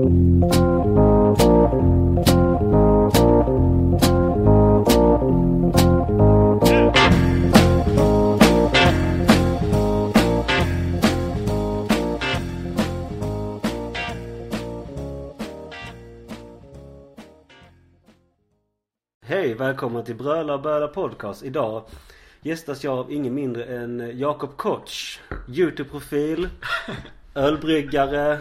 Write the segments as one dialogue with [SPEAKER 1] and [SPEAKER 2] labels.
[SPEAKER 1] Hej, välkomna till Bröla och Böla Podcast. Idag gästas jag av ingen mindre än Jakob Koch. Youtube-profil, ölbryggare,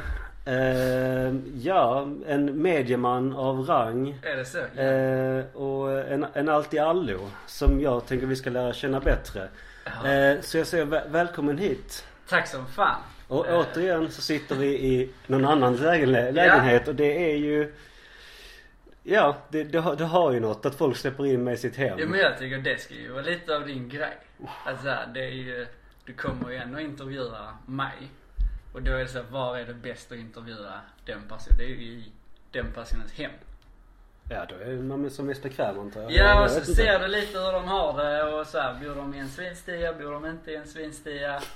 [SPEAKER 1] eh, ja, en medieman av rang.
[SPEAKER 2] Är det så?
[SPEAKER 1] Eh, och en, en allt i allo som jag tänker vi ska lära känna bättre. Eh, så jag säger väl- välkommen hit.
[SPEAKER 2] Tack som fan.
[SPEAKER 1] Och
[SPEAKER 2] Eh,
[SPEAKER 1] återigen så sitter vi i någon annans lägenhet, lägenhet och det är ju Ja, det, det, har, det har ju något att folk släpper in mig i sitt hem.
[SPEAKER 2] Ja men jag tycker det ska ju vara lite av din grej. Alltså det är ju, du kommer ju ändå intervjua mig. Och då är det så här, var är det bäst att intervjua den personen? Det är ju i den personens hem.
[SPEAKER 1] Ja, då är man som mest bekväm antar jag.
[SPEAKER 2] Ja och så ser du lite hur de har det och så här, bor de i en svinstia, bor de inte i en svinstia?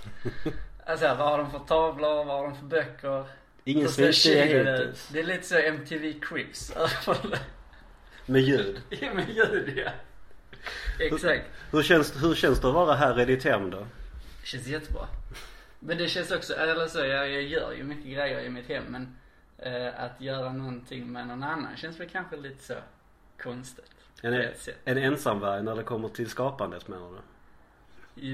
[SPEAKER 2] Alltså vad har de för tavlor, vad har de för böcker?
[SPEAKER 1] Ingen
[SPEAKER 2] Hur
[SPEAKER 1] svinstia hittills.
[SPEAKER 2] Det är lite så MTV Cribs.
[SPEAKER 1] Med ljud.
[SPEAKER 2] ja men ljud ja. Exakt.
[SPEAKER 1] Hur känns, hur känns det att vara här i ditt hem då?
[SPEAKER 2] Det känns jättebra. Men det känns också, eller så, jag, jag gör ju mycket grejer i mitt hem men eh, att göra någonting med någon annan känns väl kanske lite så konstigt.
[SPEAKER 1] En,
[SPEAKER 2] ett
[SPEAKER 1] en ensamvarg när det kommer till skapandet menar du?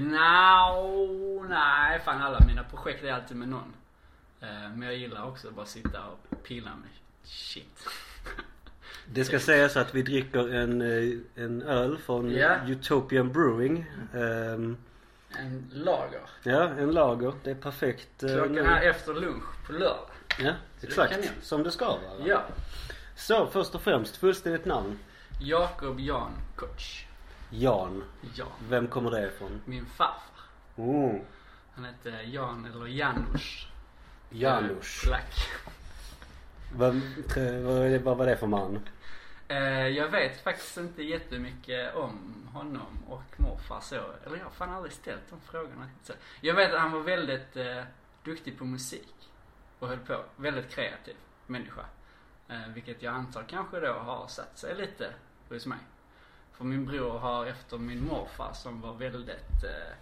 [SPEAKER 2] No, nej fan alla mina projekt är alltid med någon. Eh, men jag gillar också att bara sitta och pilla med shit.
[SPEAKER 1] Det ska sägas att vi dricker en, eh, en öl från
[SPEAKER 2] Ja.
[SPEAKER 1] Utopian Brewing. Ehm,
[SPEAKER 2] En lager.
[SPEAKER 1] ja, en lager. Det är perfekt. eh,
[SPEAKER 2] Klockan
[SPEAKER 1] nu.
[SPEAKER 2] är efter lunch på lördag.
[SPEAKER 1] Ja,
[SPEAKER 2] det
[SPEAKER 1] exakt. Som det ska vara.
[SPEAKER 2] Ja.
[SPEAKER 1] Så först och främst, fullständigt namn.
[SPEAKER 2] Jakob Jan Koch.
[SPEAKER 1] Jan.
[SPEAKER 2] Jan.
[SPEAKER 1] Vem kommer det ifrån?
[SPEAKER 2] Min farfar.
[SPEAKER 1] Mm.
[SPEAKER 2] Han hette Jan eller Janusz.
[SPEAKER 1] Janusz. Vad, är det- vad var det för man?
[SPEAKER 2] Eh, jag vet faktiskt inte jättemycket om honom och morfar så. Eller jag har fan aldrig ställt de frågorna. Så, jag vet att han var väldigt eh, duktig på musik. Och höll på. Väldigt kreativ människa. Eh, vilket jag antar kanske då har satt sig lite hos mig. För min bror har efter min morfar som var väldigt, eh,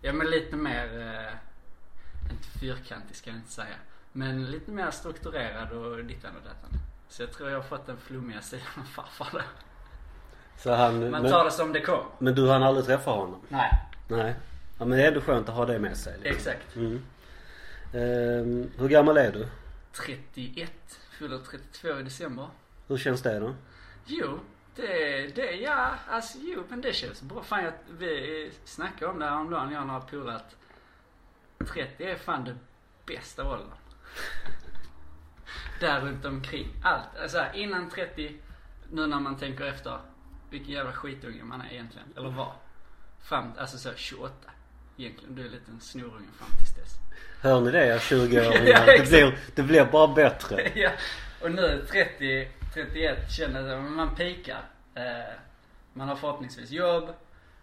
[SPEAKER 2] ja men lite mer, eh, inte fyrkantig ska jag inte säga. Men lite mer strukturerad och dittan och dattan. Så jag tror jag har fått den flummiga sidan av farfar då.
[SPEAKER 1] Så han,
[SPEAKER 2] Man
[SPEAKER 1] men,
[SPEAKER 2] tar det som det kom.
[SPEAKER 1] men du hann aldrig träffa honom?
[SPEAKER 2] Nej,
[SPEAKER 1] Nej. Ja, men det är ändå skönt att ha det med sig. liksom.
[SPEAKER 2] exakt.
[SPEAKER 1] Mm. Ehm, hur gammal är du?
[SPEAKER 2] 31, fyller 32 i december.
[SPEAKER 1] Hur känns det då?
[SPEAKER 2] Jo, det, det, ja, alltså jo, men det känns bra. Fan, jag, vi snackade om det häromdagen, jag och några polare att 30 är fan det bästa åldern. Där runt omkring. Allt. Alltså innan 30, nu när man tänker efter, vilken jävla skitunge man är egentligen. Eller var. Fram, alltså så 28. Egentligen, du är en liten snorunge fram tills dess.
[SPEAKER 1] Hör ni det 20-åringar?
[SPEAKER 2] Ja,
[SPEAKER 1] det, blir, det blir bara bättre.
[SPEAKER 2] ja. Och nu 30, 31 känner jag att man pikar. Eh, man har förhoppningsvis jobb.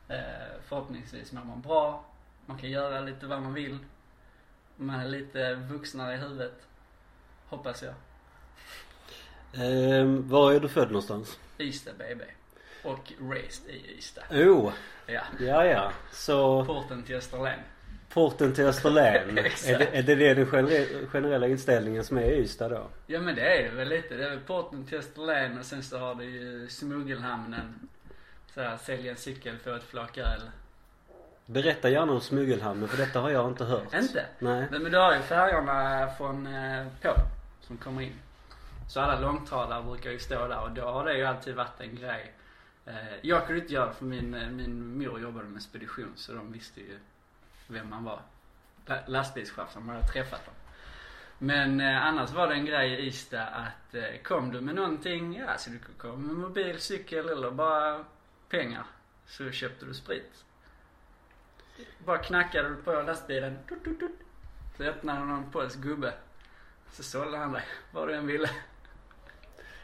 [SPEAKER 2] Eh, förhoppningsvis mår man bra. Man kan göra lite vad man vill. Man är lite vuxnare i huvudet. Hoppas jag.
[SPEAKER 1] Ehm, var är du född någonstans?
[SPEAKER 2] Ystad BB. Och raised i Ystad.
[SPEAKER 1] Oh,
[SPEAKER 2] Ja.
[SPEAKER 1] ja ja. Så
[SPEAKER 2] Porten till Österlen.
[SPEAKER 1] porten till Österlen. Är, det, är det den genere- generella inställningen som är i Ystad då?
[SPEAKER 2] Ja men det är det väl lite. Det är väl porten till Österlen och sen så har du ju smuggelhamnen. Så här, sälja en cykel, få ett flak öl.
[SPEAKER 1] Berätta gärna om smuggelhamnen för detta har jag inte hört.
[SPEAKER 2] Inte?
[SPEAKER 1] Nej.
[SPEAKER 2] Nej men du har ju färjorna från eh, Polen som kommer in. Så alla långtradare brukar ju stå där och då har det ju alltid varit en grej. Eh, jag kunde inte göra det för min, eh, min mor jobbade med spedition så de visste ju vem man var. La- man hade träffat dem. Men eh, annars var det en grej i Ystad att eh, kom du med någonting, ja så du kunde komma med mobil, cykel eller bara pengar. Så köpte du sprit. Bara knackade du på lastbilen. Tut, tut, tut. Så öppnade någon polsk gubbe. Så sålde han dig vad du än ville.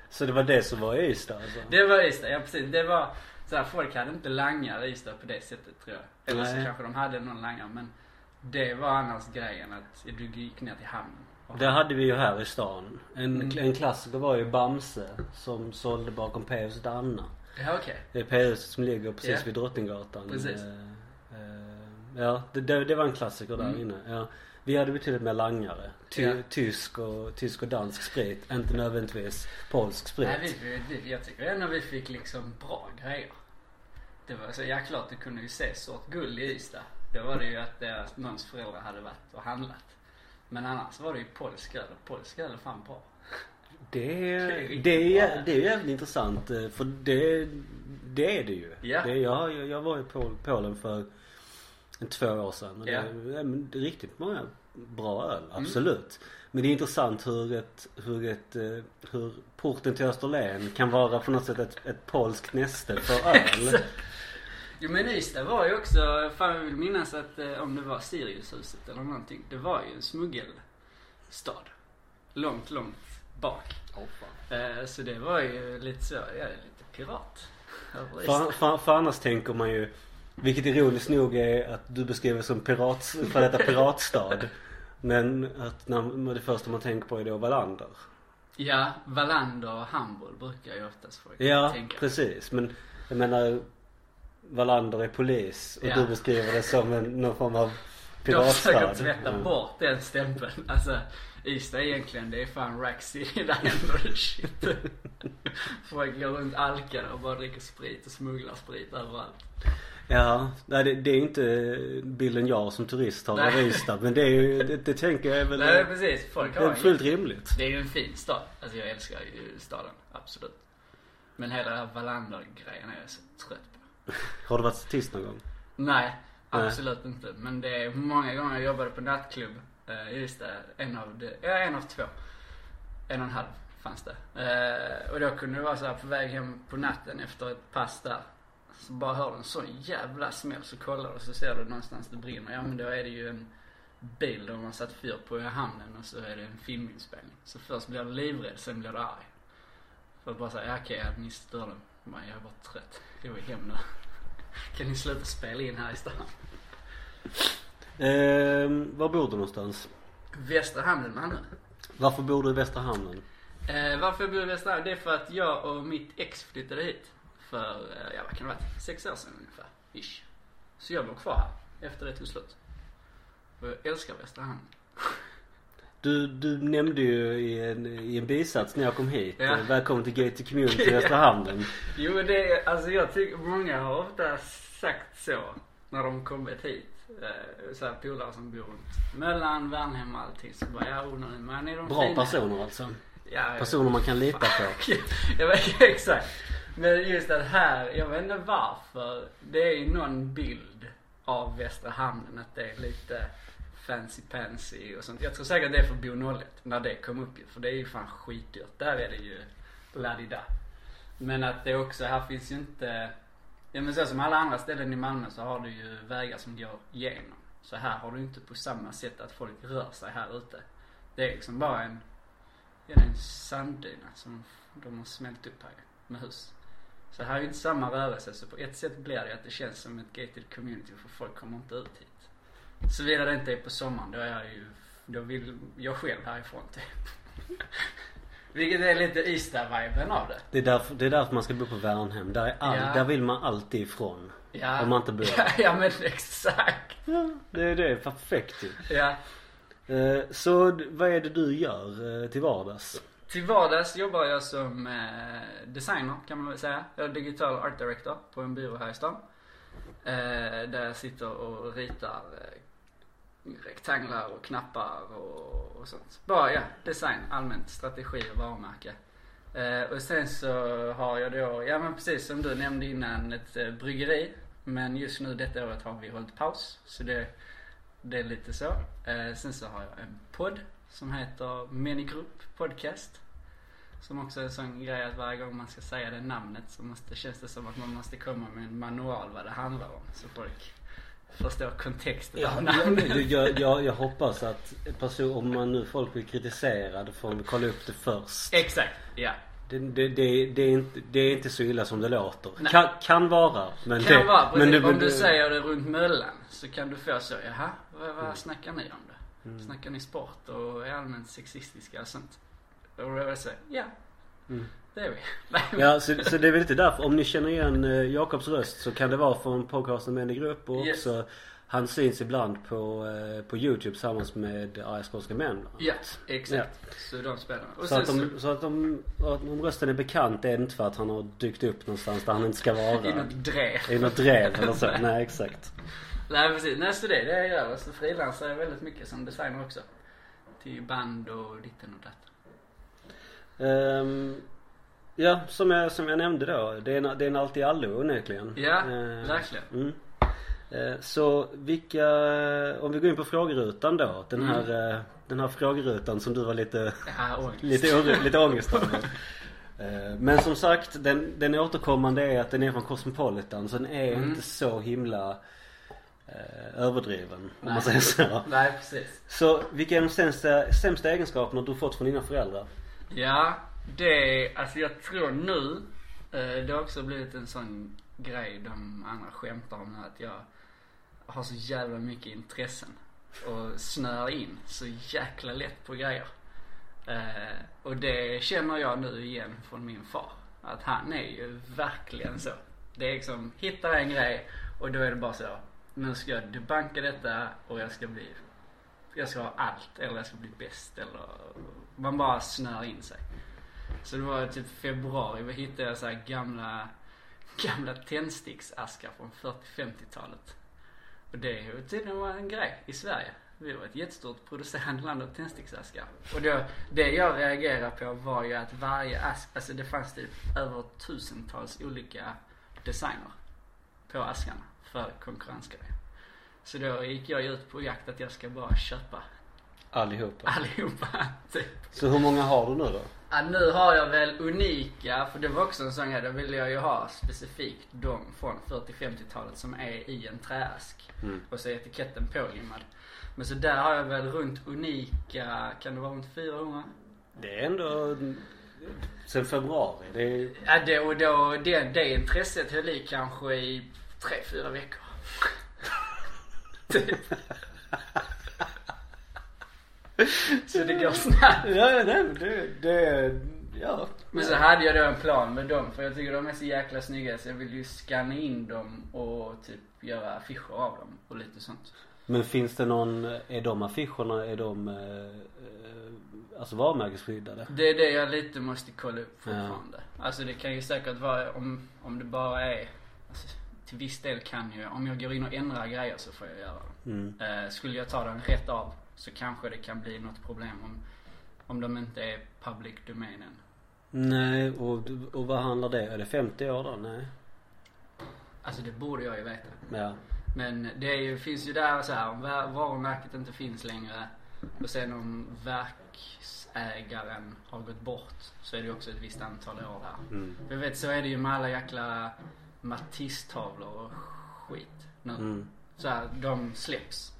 [SPEAKER 1] Så det var det som var Ystad alltså?
[SPEAKER 2] Det var Ystad, ja precis. Det var så här, folk hade inte langare i Ystad på det sättet tror jag. Eller så kanske de hade någon langare men det var annars grejen att du gick ner till hamnen.
[SPEAKER 1] Det hade vi ju här i stan. En,
[SPEAKER 2] Mm.
[SPEAKER 1] en klassiker var ju Bamse som sålde bakom P.Hus Danna.
[SPEAKER 2] Ja okej.
[SPEAKER 1] Det är P.Hus som ligger precis
[SPEAKER 2] Ja.
[SPEAKER 1] vid Drottninggatan.
[SPEAKER 2] Precis.
[SPEAKER 1] Eh, eh, ja, det, det, det var en klassiker där
[SPEAKER 2] Mm.
[SPEAKER 1] inne. Ja. Vi hade betydligt mer langare. Ty,
[SPEAKER 2] Ja.
[SPEAKER 1] tysk, och, tysk och dansk sprit. Inte nödvändigtvis polsk sprit.
[SPEAKER 2] Nej, vi, vi, jag tycker ändå vi fick liksom bra grejer. Det var så, ja klart du kunde ju se sort guld i Ystad. Då var det ju att deras, någons föräldrar hade varit och handlat. Men annars var det ju polsk öl och polsk öl är fan bra.
[SPEAKER 1] Det,
[SPEAKER 2] Det är riktigt
[SPEAKER 1] det, är,
[SPEAKER 2] bra.
[SPEAKER 1] det är jävligt intressant eh, för det, det är det ju.
[SPEAKER 2] Ja.
[SPEAKER 1] Det, jag, jag, var i Pol, Polen för två år sedan. Och
[SPEAKER 2] Ja.
[SPEAKER 1] det, men det är riktigt många bra öl,
[SPEAKER 2] Mm.
[SPEAKER 1] absolut. Men det är intressant hur ett, hur ett, eh, hur porten till Österlen kan vara på något sätt ett, ett polskt näste för öl.
[SPEAKER 2] Jo men Ystad var ju också, fan jag vill minnas att eh, om det var Siriushuset eller någonting. Det var ju en smuggelstad. Långt, långt bak. Eh, så det var ju lite så, ja lite pirat.
[SPEAKER 1] För, för, för annars tänker man ju, vilket ironiskt nog är att du beskriver som pirat, för detta piratstad. Men att när, det första man tänker på är då Wallander.
[SPEAKER 2] Ja, Wallander och Hamburg brukar ju oftast folk
[SPEAKER 1] Ja,
[SPEAKER 2] tänka.
[SPEAKER 1] precis. Men jag menar Wallander är polis och
[SPEAKER 2] Ja.
[SPEAKER 1] du beskriver det som en, någon form av
[SPEAKER 2] De försöker
[SPEAKER 1] piratstad.
[SPEAKER 2] tvätta
[SPEAKER 1] Ja.
[SPEAKER 2] bort den stämpeln. Alltså, Ystad egentligen, det är fan Rack City. Där händer det shit. Folk går runt alkade och bara dricker sprit och smugglar sprit överallt.
[SPEAKER 1] Ja, nej, det, det är inte bilden jag som turist har av
[SPEAKER 2] Nej.
[SPEAKER 1] Ystad. Men det är ju, det, det tänker jag är väl
[SPEAKER 2] Nej precis, folk
[SPEAKER 1] det
[SPEAKER 2] har
[SPEAKER 1] är
[SPEAKER 2] ju
[SPEAKER 1] fullt rimligt.
[SPEAKER 2] Det är ju en fin stad. Alltså jag älskar ju staden, absolut. Men hela den här Wallander-grejen är jag så trött på.
[SPEAKER 1] Har du varit tyst någon gång?
[SPEAKER 2] Nej, absolut inte. Men det är många gånger jag jobbade på nattklubb eh, i Ystad. En av, de, ja, en av två. En och en halv fanns det. Eh, och då kunde det vara så här på väg hem på natten efter ett pass där. Så bara hör du en sån jävla smäll så kollar du och så ser du någonstans det brinner. Ja men då är det ju en bil de har satt fyr på i hamnen och så är det en filminspelning. Så först blir du livrädd, sen blir du arg. För att bara säga, ja, okej jag missade den. Men jag är bara trött. Jag vill hem nu. Kan ni sluta spela in här i stan?
[SPEAKER 1] Ehm, var bor du någonstans?
[SPEAKER 2] Västra hamnen Malmö.
[SPEAKER 1] Varför bor du i Västra Hamnen?
[SPEAKER 2] Eh, varför jag bor i Västra hamnen? Det är för att jag och mitt ex flyttade hit. För, eh, ja vad kan det vara? Sex år sedan ungefär. Ish. Så jag bor kvar här. Efter det tog slut. Och jag älskar Västra hamnen.
[SPEAKER 1] Du, du nämnde ju i en, i en bisats när jag kom hit.
[SPEAKER 2] Ja.
[SPEAKER 1] eh, Välkommen till Gate Community i Västra Hamnen.
[SPEAKER 2] Jo men det är, alltså jag tycker, många har ofta sagt så. När de kommit hit. Eh, så här polare som bor runt Möllan, Värnhem och allting. Så bara, ja onödigt. Men är de
[SPEAKER 1] Bra
[SPEAKER 2] fina?
[SPEAKER 1] personer alltså.
[SPEAKER 2] Ja,
[SPEAKER 1] Personer man kan lita på.
[SPEAKER 2] jag vet exakt. Men just att här, jag vet inte varför. Det är ju någon bild av Västra Hamnen att det är lite fancy pansy och sånt. Jag tror säkert det är för Bo 01 när det kom upp ju. För det är ju fan skitdyrt. Där är det ju ladida. Men att det också, här finns ju inte, ja men så som alla andra ställen i Malmö så har du ju vägar som går igenom. Så här har du inte på samma sätt att folk rör sig här ute. Det är liksom bara en, ja det en sanddyna som de har smält upp här med hus. Så här är ju inte samma rörelse så på ett sätt blir det att det känns som ett gated community för folk kommer inte ut hit. Såvida det inte är på sommaren, då är jag ju, då vill jag själv härifrån typ. Vilket är lite Ystad-viben av det.
[SPEAKER 1] Det är, därför, det är därför man ska bo på Värnhem. Där, är all,
[SPEAKER 2] Ja.
[SPEAKER 1] där vill man alltid ifrån.
[SPEAKER 2] Ja.
[SPEAKER 1] Om man inte bor.
[SPEAKER 2] Ja, ja men exakt.
[SPEAKER 1] Ja, det är det. Perfekt ju.
[SPEAKER 2] Ja.
[SPEAKER 1] Eh, Så vad är det du gör eh, till vardags?
[SPEAKER 2] Till vardags jobbar jag som eh, designer kan man väl säga. Jag är digital art director på en byrå här i stan. Eh, där jag sitter och ritar eh, rektanglar och knappar och, och sånt. Bara ja, design, allmänt, strategi och varumärke. Eh, och sen så har jag då, ja men precis som du nämnde innan, ett eh, bryggeri. Men just nu detta året har vi hållit paus. Så det, det är lite så. Eh, sen så har jag en podd som heter Many Group Podcast. Som också är en sån grej att varje gång man ska säga det namnet så måste, känns det som att man måste komma med en manual vad det handlar om. Så folk förstår kontexten av namnet.
[SPEAKER 1] jag, jag, jag, hoppas att person, om man nu folk blir kritiserade får de kolla upp det först.
[SPEAKER 2] Exakt, ja.
[SPEAKER 1] Det, det, det, det, är inte, det är inte så illa som det låter. Kan, kan vara. Men
[SPEAKER 2] Kan vara precis.
[SPEAKER 1] men
[SPEAKER 2] om
[SPEAKER 1] men
[SPEAKER 2] du säger det runt möllan så kan du få så, jaha, vad, vad snackar ni om då?
[SPEAKER 1] Mm.
[SPEAKER 2] Snackar ni sport och är allmänt sexistiska och sånt? Och då säger ja,
[SPEAKER 1] Mm.
[SPEAKER 2] det är vi.
[SPEAKER 1] Ja, så, så det är väl lite därför. Om ni känner igen eh, Jakobs röst så kan det vara från podcasten Män i grupp och
[SPEAKER 2] Yes.
[SPEAKER 1] också han syns ibland på, eh, på Youtube tillsammans med Arga Skånska Män.
[SPEAKER 2] Ja, exakt. Så de spelar. Och
[SPEAKER 1] Så att, de, så att de, om rösten är bekant det är inte för att han har dykt upp någonstans där han inte ska
[SPEAKER 2] så, i
[SPEAKER 1] vara.
[SPEAKER 2] något drev.
[SPEAKER 1] I något drev eller så. Nej exakt.
[SPEAKER 2] Nej precis, nej så det är det jag gör. Och så frilansar jag väldigt mycket som designer också. Till band och ditten och datten.
[SPEAKER 1] Ehm, ja, som jag, som jag nämnde då. Det är en, det är en allt i allo onekligen.
[SPEAKER 2] Ja,
[SPEAKER 1] Ehm,
[SPEAKER 2] verkligen.
[SPEAKER 1] Mm. Eh, Så vilka, om vi går in på frågerutan då. Den
[SPEAKER 2] Mm.
[SPEAKER 1] här, eh, den här frågerutan som du var lite,
[SPEAKER 2] Ja, ångest.
[SPEAKER 1] lite, ångest över. Men som sagt, den, den återkommande är att den är från Cosmopolitan så den är
[SPEAKER 2] Mm.
[SPEAKER 1] inte så himla eh, överdriven om
[SPEAKER 2] Nej.
[SPEAKER 1] man säger så.
[SPEAKER 2] Nej precis.
[SPEAKER 1] Så vilka är de sämsta, sämsta egenskaperna du fått från dina föräldrar?
[SPEAKER 2] Ja, det, alltså jag tror nu, eh, det har också blivit en sån grej de andra skämtar om nu, att jag har så jävla mycket intressen och snöar in så jäkla lätt på grejer. Eh, och det känner jag nu igen från min far. Att han är ju verkligen så. Det är liksom, hittar en grej och då är det bara så. Nu ska jag debanka detta och jag ska bli, jag ska ha allt eller jag ska bli bäst eller man bara snör in sig. Så det var typ februari, då hittade jag så här gamla, gamla tändsticksaskar från 40-50-talet. Och det har tydligen varit en grej i Sverige. Vi var ett jättestort producerande land av tändsticksaskar. Och då, det jag reagerade på var ju att varje ask, alltså det fanns typ över tusentals olika designer på askarna för konkurrensgrejer. Så då gick jag ut på jakt att jag ska bara köpa
[SPEAKER 1] Allihopa.
[SPEAKER 2] allihopa. Typ.
[SPEAKER 1] Så hur många har du nu då?
[SPEAKER 2] Ja, nu har jag väl unika, för det var också en sån grej, då ville jag ju ha specifikt de från 40-50-talet som är i en träask.
[SPEAKER 1] Mm.
[SPEAKER 2] Och så är etiketten pålimmad. Men så där har jag väl runt unika, kan det vara runt 400?
[SPEAKER 1] Det är ändå sen februari. Det är,
[SPEAKER 2] Ja, det, och då, det, det intresset höll i kanske i 3-4 veckor. typ. så det går snabbt.
[SPEAKER 1] ja, nej, det, det, ja.
[SPEAKER 2] Men så hade jag då en plan med dem för jag tycker de är så jäkla snygga så jag vill ju scanna in dem och typ göra affischer av dem och lite sånt.
[SPEAKER 1] Men finns det någon, är de affischerna, är de eh, eh, alltså varumärkesskyddade?
[SPEAKER 2] Det är det jag lite måste kolla upp fortfarande. Alltså det kan ju säkert vara om, om det bara är, alltså, till viss del kan ju, om jag går in och ändrar grejer så får jag göra det.
[SPEAKER 1] Mm.
[SPEAKER 2] Eh, skulle jag ta den rätt av så kanske det kan bli något problem om, om de inte är public domain än.
[SPEAKER 1] Nej, och, och vad handlar det? Är det 50 år då? Nej.
[SPEAKER 2] Alltså det borde jag ju veta.
[SPEAKER 1] Ja.
[SPEAKER 2] Men det är ju, finns ju där så här, om va- varumärket inte finns längre och sen om verksägaren har gått bort så är det också ett visst antal år där.
[SPEAKER 1] Mm.
[SPEAKER 2] Jag vet så är det ju med alla jäkla Matisse-tavlor och skit nu.
[SPEAKER 1] Mm.
[SPEAKER 2] Så här, de släpps.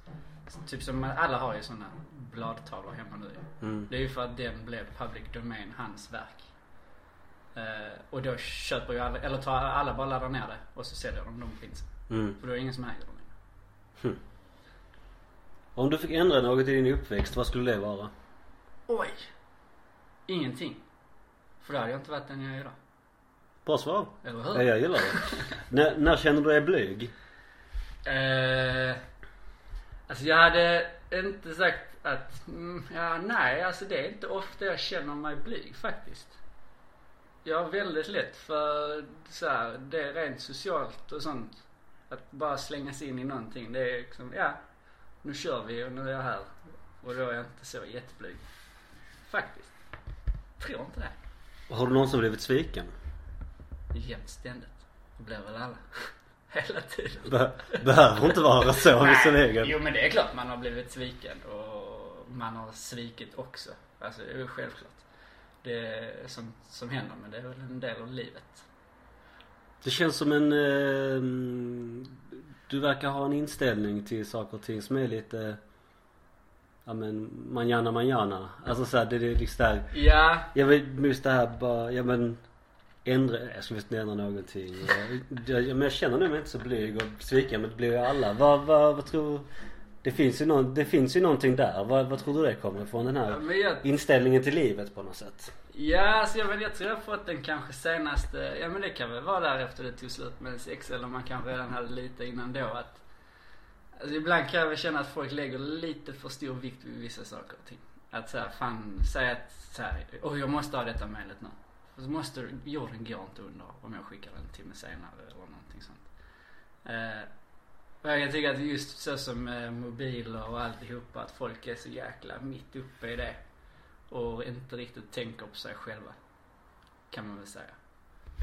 [SPEAKER 2] Typ som alla har ju såna bladtavlor hemma nu
[SPEAKER 1] Mm.
[SPEAKER 2] Det är ju för att den blev public domain, hans verk. Eh, och då köper ju alla, eller tar alla bara laddar ner det och så säljer de de finns.
[SPEAKER 1] Mm.
[SPEAKER 2] För då är det ingen som äger dem längre.
[SPEAKER 1] Om du fick ändra något i din uppväxt, vad skulle det vara?
[SPEAKER 2] Oj! Ingenting. För då hade jag inte varit den jag är idag.
[SPEAKER 1] Bra svar.
[SPEAKER 2] Eller
[SPEAKER 1] Ja,
[SPEAKER 2] hur?
[SPEAKER 1] jag gillar det. när, när känner du dig blyg?
[SPEAKER 2] Eh, alltså jag hade inte sagt att, mm, ja nej alltså det är inte ofta jag känner mig blyg faktiskt. Jag har väldigt lätt för så här, det är rent socialt och sånt. Att bara slänga sig in i någonting. Det är liksom, ja nu kör vi och nu är jag här. Och då är jag inte så jätteblyg. Faktiskt. Tror inte det.
[SPEAKER 1] Har du någonsin blivit sviken?
[SPEAKER 2] Jämt ständigt. Det blir väl alla. Hela tiden.
[SPEAKER 1] Be- behöver inte vara så visserligen.
[SPEAKER 2] Jo men det är klart man har blivit sviken och man har svikit också. Alltså det är ju självklart. Det är som, som händer men det är väl en del av livet.
[SPEAKER 1] Det känns som en... Eh, du verkar ha en inställning till saker och ting som är lite... Ja men, manjana manjana. Alltså såhär, det är liksom där...
[SPEAKER 2] Ja,
[SPEAKER 1] Jag vill just det här bara, ja men... Ändra, jag ska visst ändra någonting. Jag, men jag känner nog mig inte så blyg och sviken men det blir ju alla. Vad, vad, vad tror... Det finns ju, någon, det finns ju någonting där. Vad, vad tror du det kommer ifrån? Den här
[SPEAKER 2] men jag,
[SPEAKER 1] inställningen till livet på något sätt.
[SPEAKER 2] ja, alltså jag, vet, jag tror jag har fått den kanske senaste, ja men det kan väl vara där efter det tog slut med sex eller man kanske redan hade lite innan då att Alltså ibland kan jag väl känna att folk lägger lite för stor vikt vid vissa saker och ting. Att såhär, fan, säga att såhär, åh jag måste ha detta mejlet nu. Och så måste, jorden går inte under om jag skickar den en timme senare eller någonting sånt. Eh, och jag kan tycka att just så som eh, mobiler och alltihopa, att folk är så jäkla mitt uppe i det. Och inte riktigt tänker på sig själva. Kan man väl säga.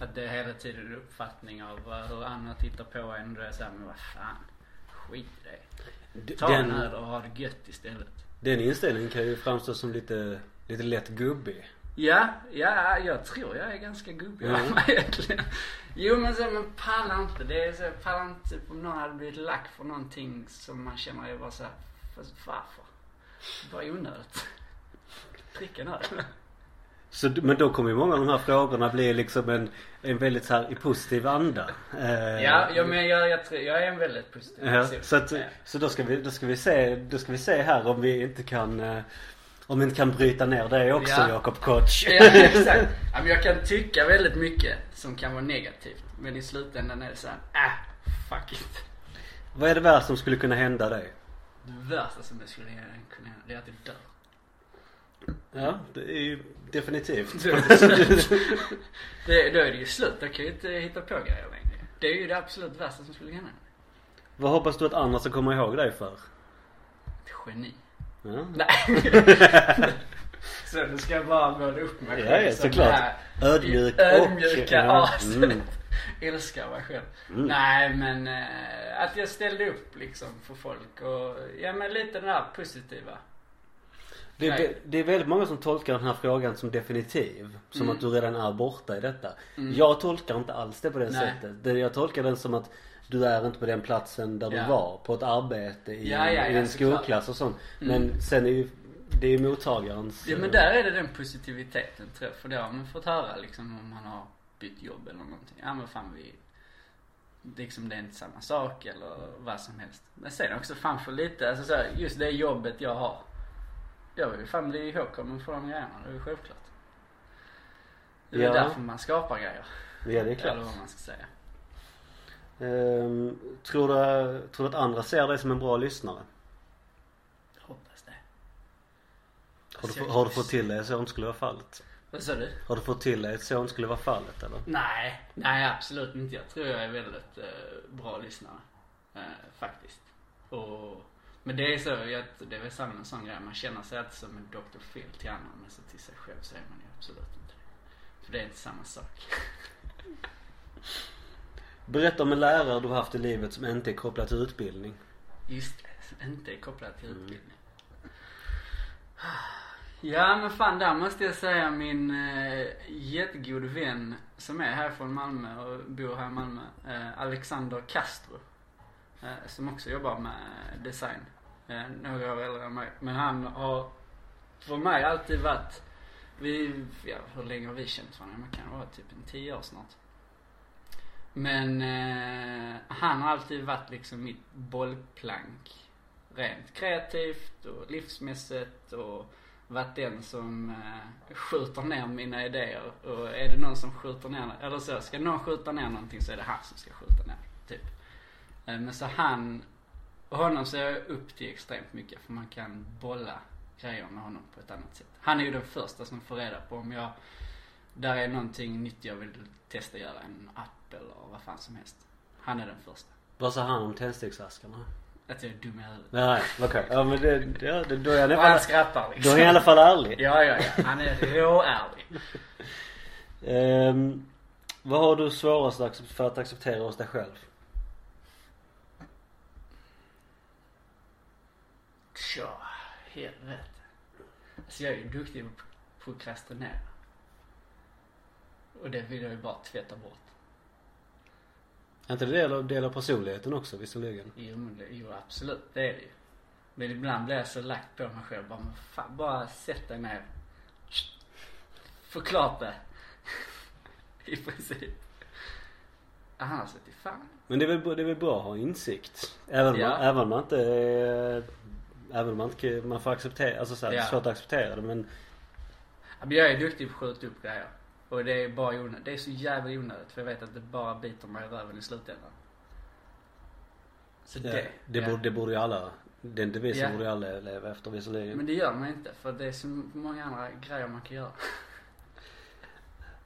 [SPEAKER 2] Att det är hela tiden en uppfattning av hur andra tittar på en och då är såhär, men vad fan. Skit i det. Ta en
[SPEAKER 1] Den,
[SPEAKER 2] öl och ha det gött istället.
[SPEAKER 1] den inställningen kan ju framstå som lite, lite lätt gubbig.
[SPEAKER 2] Ja, ja, jag tror jag är ganska gubbig mig egentligen. Jo men så, men palla inte. Det är så, palla inte typ om någon hade blivit lack för någonting som man känner är bara såhär, varför? Bara onödigt. Drick en öl.
[SPEAKER 1] Så, men då kommer ju många av de här frågorna bli liksom en, en väldigt så här i positiv anda. Eh,
[SPEAKER 2] Ja, ja men jag, jag, jag är en väldigt positiv
[SPEAKER 1] Ja,
[SPEAKER 2] person.
[SPEAKER 1] så, att, så då ska vi, då ska vi se, då ska vi se här om vi inte kan eh, om vi inte kan bryta ner det också
[SPEAKER 2] Ja.
[SPEAKER 1] Jakob Koch.
[SPEAKER 2] Ja, exakt. Ja, men jag kan tycka väldigt mycket som kan vara negativt. Men i slutändan är det såhär, äh, fuck it.
[SPEAKER 1] Vad är det värsta som skulle kunna hända dig?
[SPEAKER 2] Det värsta som det skulle kunna hända, det är att jag dör.
[SPEAKER 1] Ja, det är ju definitivt.
[SPEAKER 2] Då är det slut. det, då är det ju slut. Då kan jag ju inte hitta på grejer längre. Det är ju det absolut värsta som skulle hända.
[SPEAKER 1] Vad hoppas du att andra ska komma ihåg dig för?
[SPEAKER 2] Ett geni.
[SPEAKER 1] Ja.
[SPEAKER 2] Nej. så nu ska jag bara måla upp mig
[SPEAKER 1] Ja, ja,
[SPEAKER 2] som
[SPEAKER 1] såklart.
[SPEAKER 2] det här
[SPEAKER 1] Ödmjuk och...
[SPEAKER 2] Ödmjuka
[SPEAKER 1] ja,
[SPEAKER 2] aset.
[SPEAKER 1] mm.
[SPEAKER 2] Älskar mig själv.
[SPEAKER 1] Mm.
[SPEAKER 2] Nej men eh, att jag ställde upp liksom för folk och, ja men lite det där positiva.
[SPEAKER 1] Det, vä- det är väldigt många som tolkar den här frågan som definitiv. Som
[SPEAKER 2] Mm.
[SPEAKER 1] att du redan är borta i detta.
[SPEAKER 2] Mm.
[SPEAKER 1] Jag tolkar inte alls det på det
[SPEAKER 2] Nej.
[SPEAKER 1] sättet. Det, jag tolkar den som att du är inte på den platsen där
[SPEAKER 2] Ja.
[SPEAKER 1] du var. På ett arbete i,
[SPEAKER 2] Ja, ja,
[SPEAKER 1] i
[SPEAKER 2] ja,
[SPEAKER 1] en skolklass och sånt.
[SPEAKER 2] Mm.
[SPEAKER 1] Men sen är ju det är ju mottagarens...
[SPEAKER 2] Ja men där är det den positiviteten tror jag. För det har man fått höra liksom om man har bytt jobb eller någonting. Ja men fan vi, liksom det är inte samma sak eller vad som helst. Men sen också fan för lite, alltså så här, just det jobbet jag har. Jag vill ju fan bli ihågkommen för de grejerna, det är ju självklart. Det är
[SPEAKER 1] Ja.
[SPEAKER 2] därför man skapar grejer.
[SPEAKER 1] Ja det är klart.
[SPEAKER 2] Eller vad man ska säga.
[SPEAKER 1] Ehm, tror, du, tror du att andra ser dig som en bra lyssnare?
[SPEAKER 2] Jag hoppas det.
[SPEAKER 1] Har du,
[SPEAKER 2] Alltså,
[SPEAKER 1] har du fått till dig att så inte skulle vara fallet?
[SPEAKER 2] Vad sa du?
[SPEAKER 1] Har du fått till dig att så inte skulle vara fallet eller?
[SPEAKER 2] Nej, nej absolut inte. Jag tror jag är väldigt eh, bra lyssnare. Eh, faktiskt. Och, men det är så, jag, det är väl samma en sån grej. Man känner sig alltid som en Dr. Phil till andra men så till sig själv så är man ju absolut inte det. För det är inte samma sak.
[SPEAKER 1] Berätta om en lärare du har haft i livet som inte är kopplad till utbildning.
[SPEAKER 2] Just det, som inte är kopplad till
[SPEAKER 1] Mm.
[SPEAKER 2] utbildning. Ja men fan där måste jag säga min eh, jättegod vän som är här från Malmö och bor här i Malmö. Eh, Alexander Castro. Eh, som också jobbar med design. Eh, några år äldre än mig. Men han har för mig alltid varit, vi, ja hur länge har vi känt varandra? Man kan vara typ en tio år snart. Men eh, han har alltid varit liksom mitt bollplank. Rent kreativt och livsmässigt och varit den som eh, skjuter ner mina idéer. Och är det någon som skjuter ner, eller så, ska någon skjuta ner någonting så är det han som ska skjuta ner. Typ. Eh, men så han, och honom ser jag upp till extremt mycket för man kan bolla grejer med honom på ett annat sätt. Han är ju den första som får reda på om jag, där är någonting nytt jag vill testa göra, en app eller vad fan som helst. Han är den första.
[SPEAKER 1] Vad sa han om tändsticksaskarna?
[SPEAKER 2] Att jag är dum i huvudet.
[SPEAKER 1] Nej, okej. Ja men det, ja, det, då är han i alla
[SPEAKER 2] han
[SPEAKER 1] fall,
[SPEAKER 2] skrattar
[SPEAKER 1] då
[SPEAKER 2] liksom.
[SPEAKER 1] är han i alla fall ärlig.
[SPEAKER 2] Ja, ja, ja. Han är råärlig.
[SPEAKER 1] Ehm, vad har du svårast för att acceptera hos dig själv?
[SPEAKER 2] Tja, helvete. Alltså jag är ju duktig på att prokrastinera. Och det vill jag ju bara tvätta bort.
[SPEAKER 1] Är inte det del av, del av personligheten också visserligen?
[SPEAKER 2] Jo, men det, jo absolut, det är det ju. Men ibland blir jag så lack på mig själv. Bara, men fan, bara sätt dig ner. Förklara det. I princip. Annars vet jag fan.
[SPEAKER 1] Men det är väl, det är väl bra att ha insikt? Även om,
[SPEAKER 2] Ja.
[SPEAKER 1] man, även man inte är, Även om man inte man får acceptera, alltså så här, det är
[SPEAKER 2] Ja.
[SPEAKER 1] svårt att acceptera det men
[SPEAKER 2] Ja, men Jag är duktig på att skjuta upp grejer. Och det är bara onödigt. Det är så jävla onödigt för jag vet att det bara biter mig i röven i slutändan. Så
[SPEAKER 1] det,
[SPEAKER 2] det.
[SPEAKER 1] det,
[SPEAKER 2] ja.
[SPEAKER 1] borde, det borde ju alla Den devisen
[SPEAKER 2] Ja.
[SPEAKER 1] borde ju alla leva efter visserligen.
[SPEAKER 2] Men det gör man inte för det är så många andra grejer man kan göra.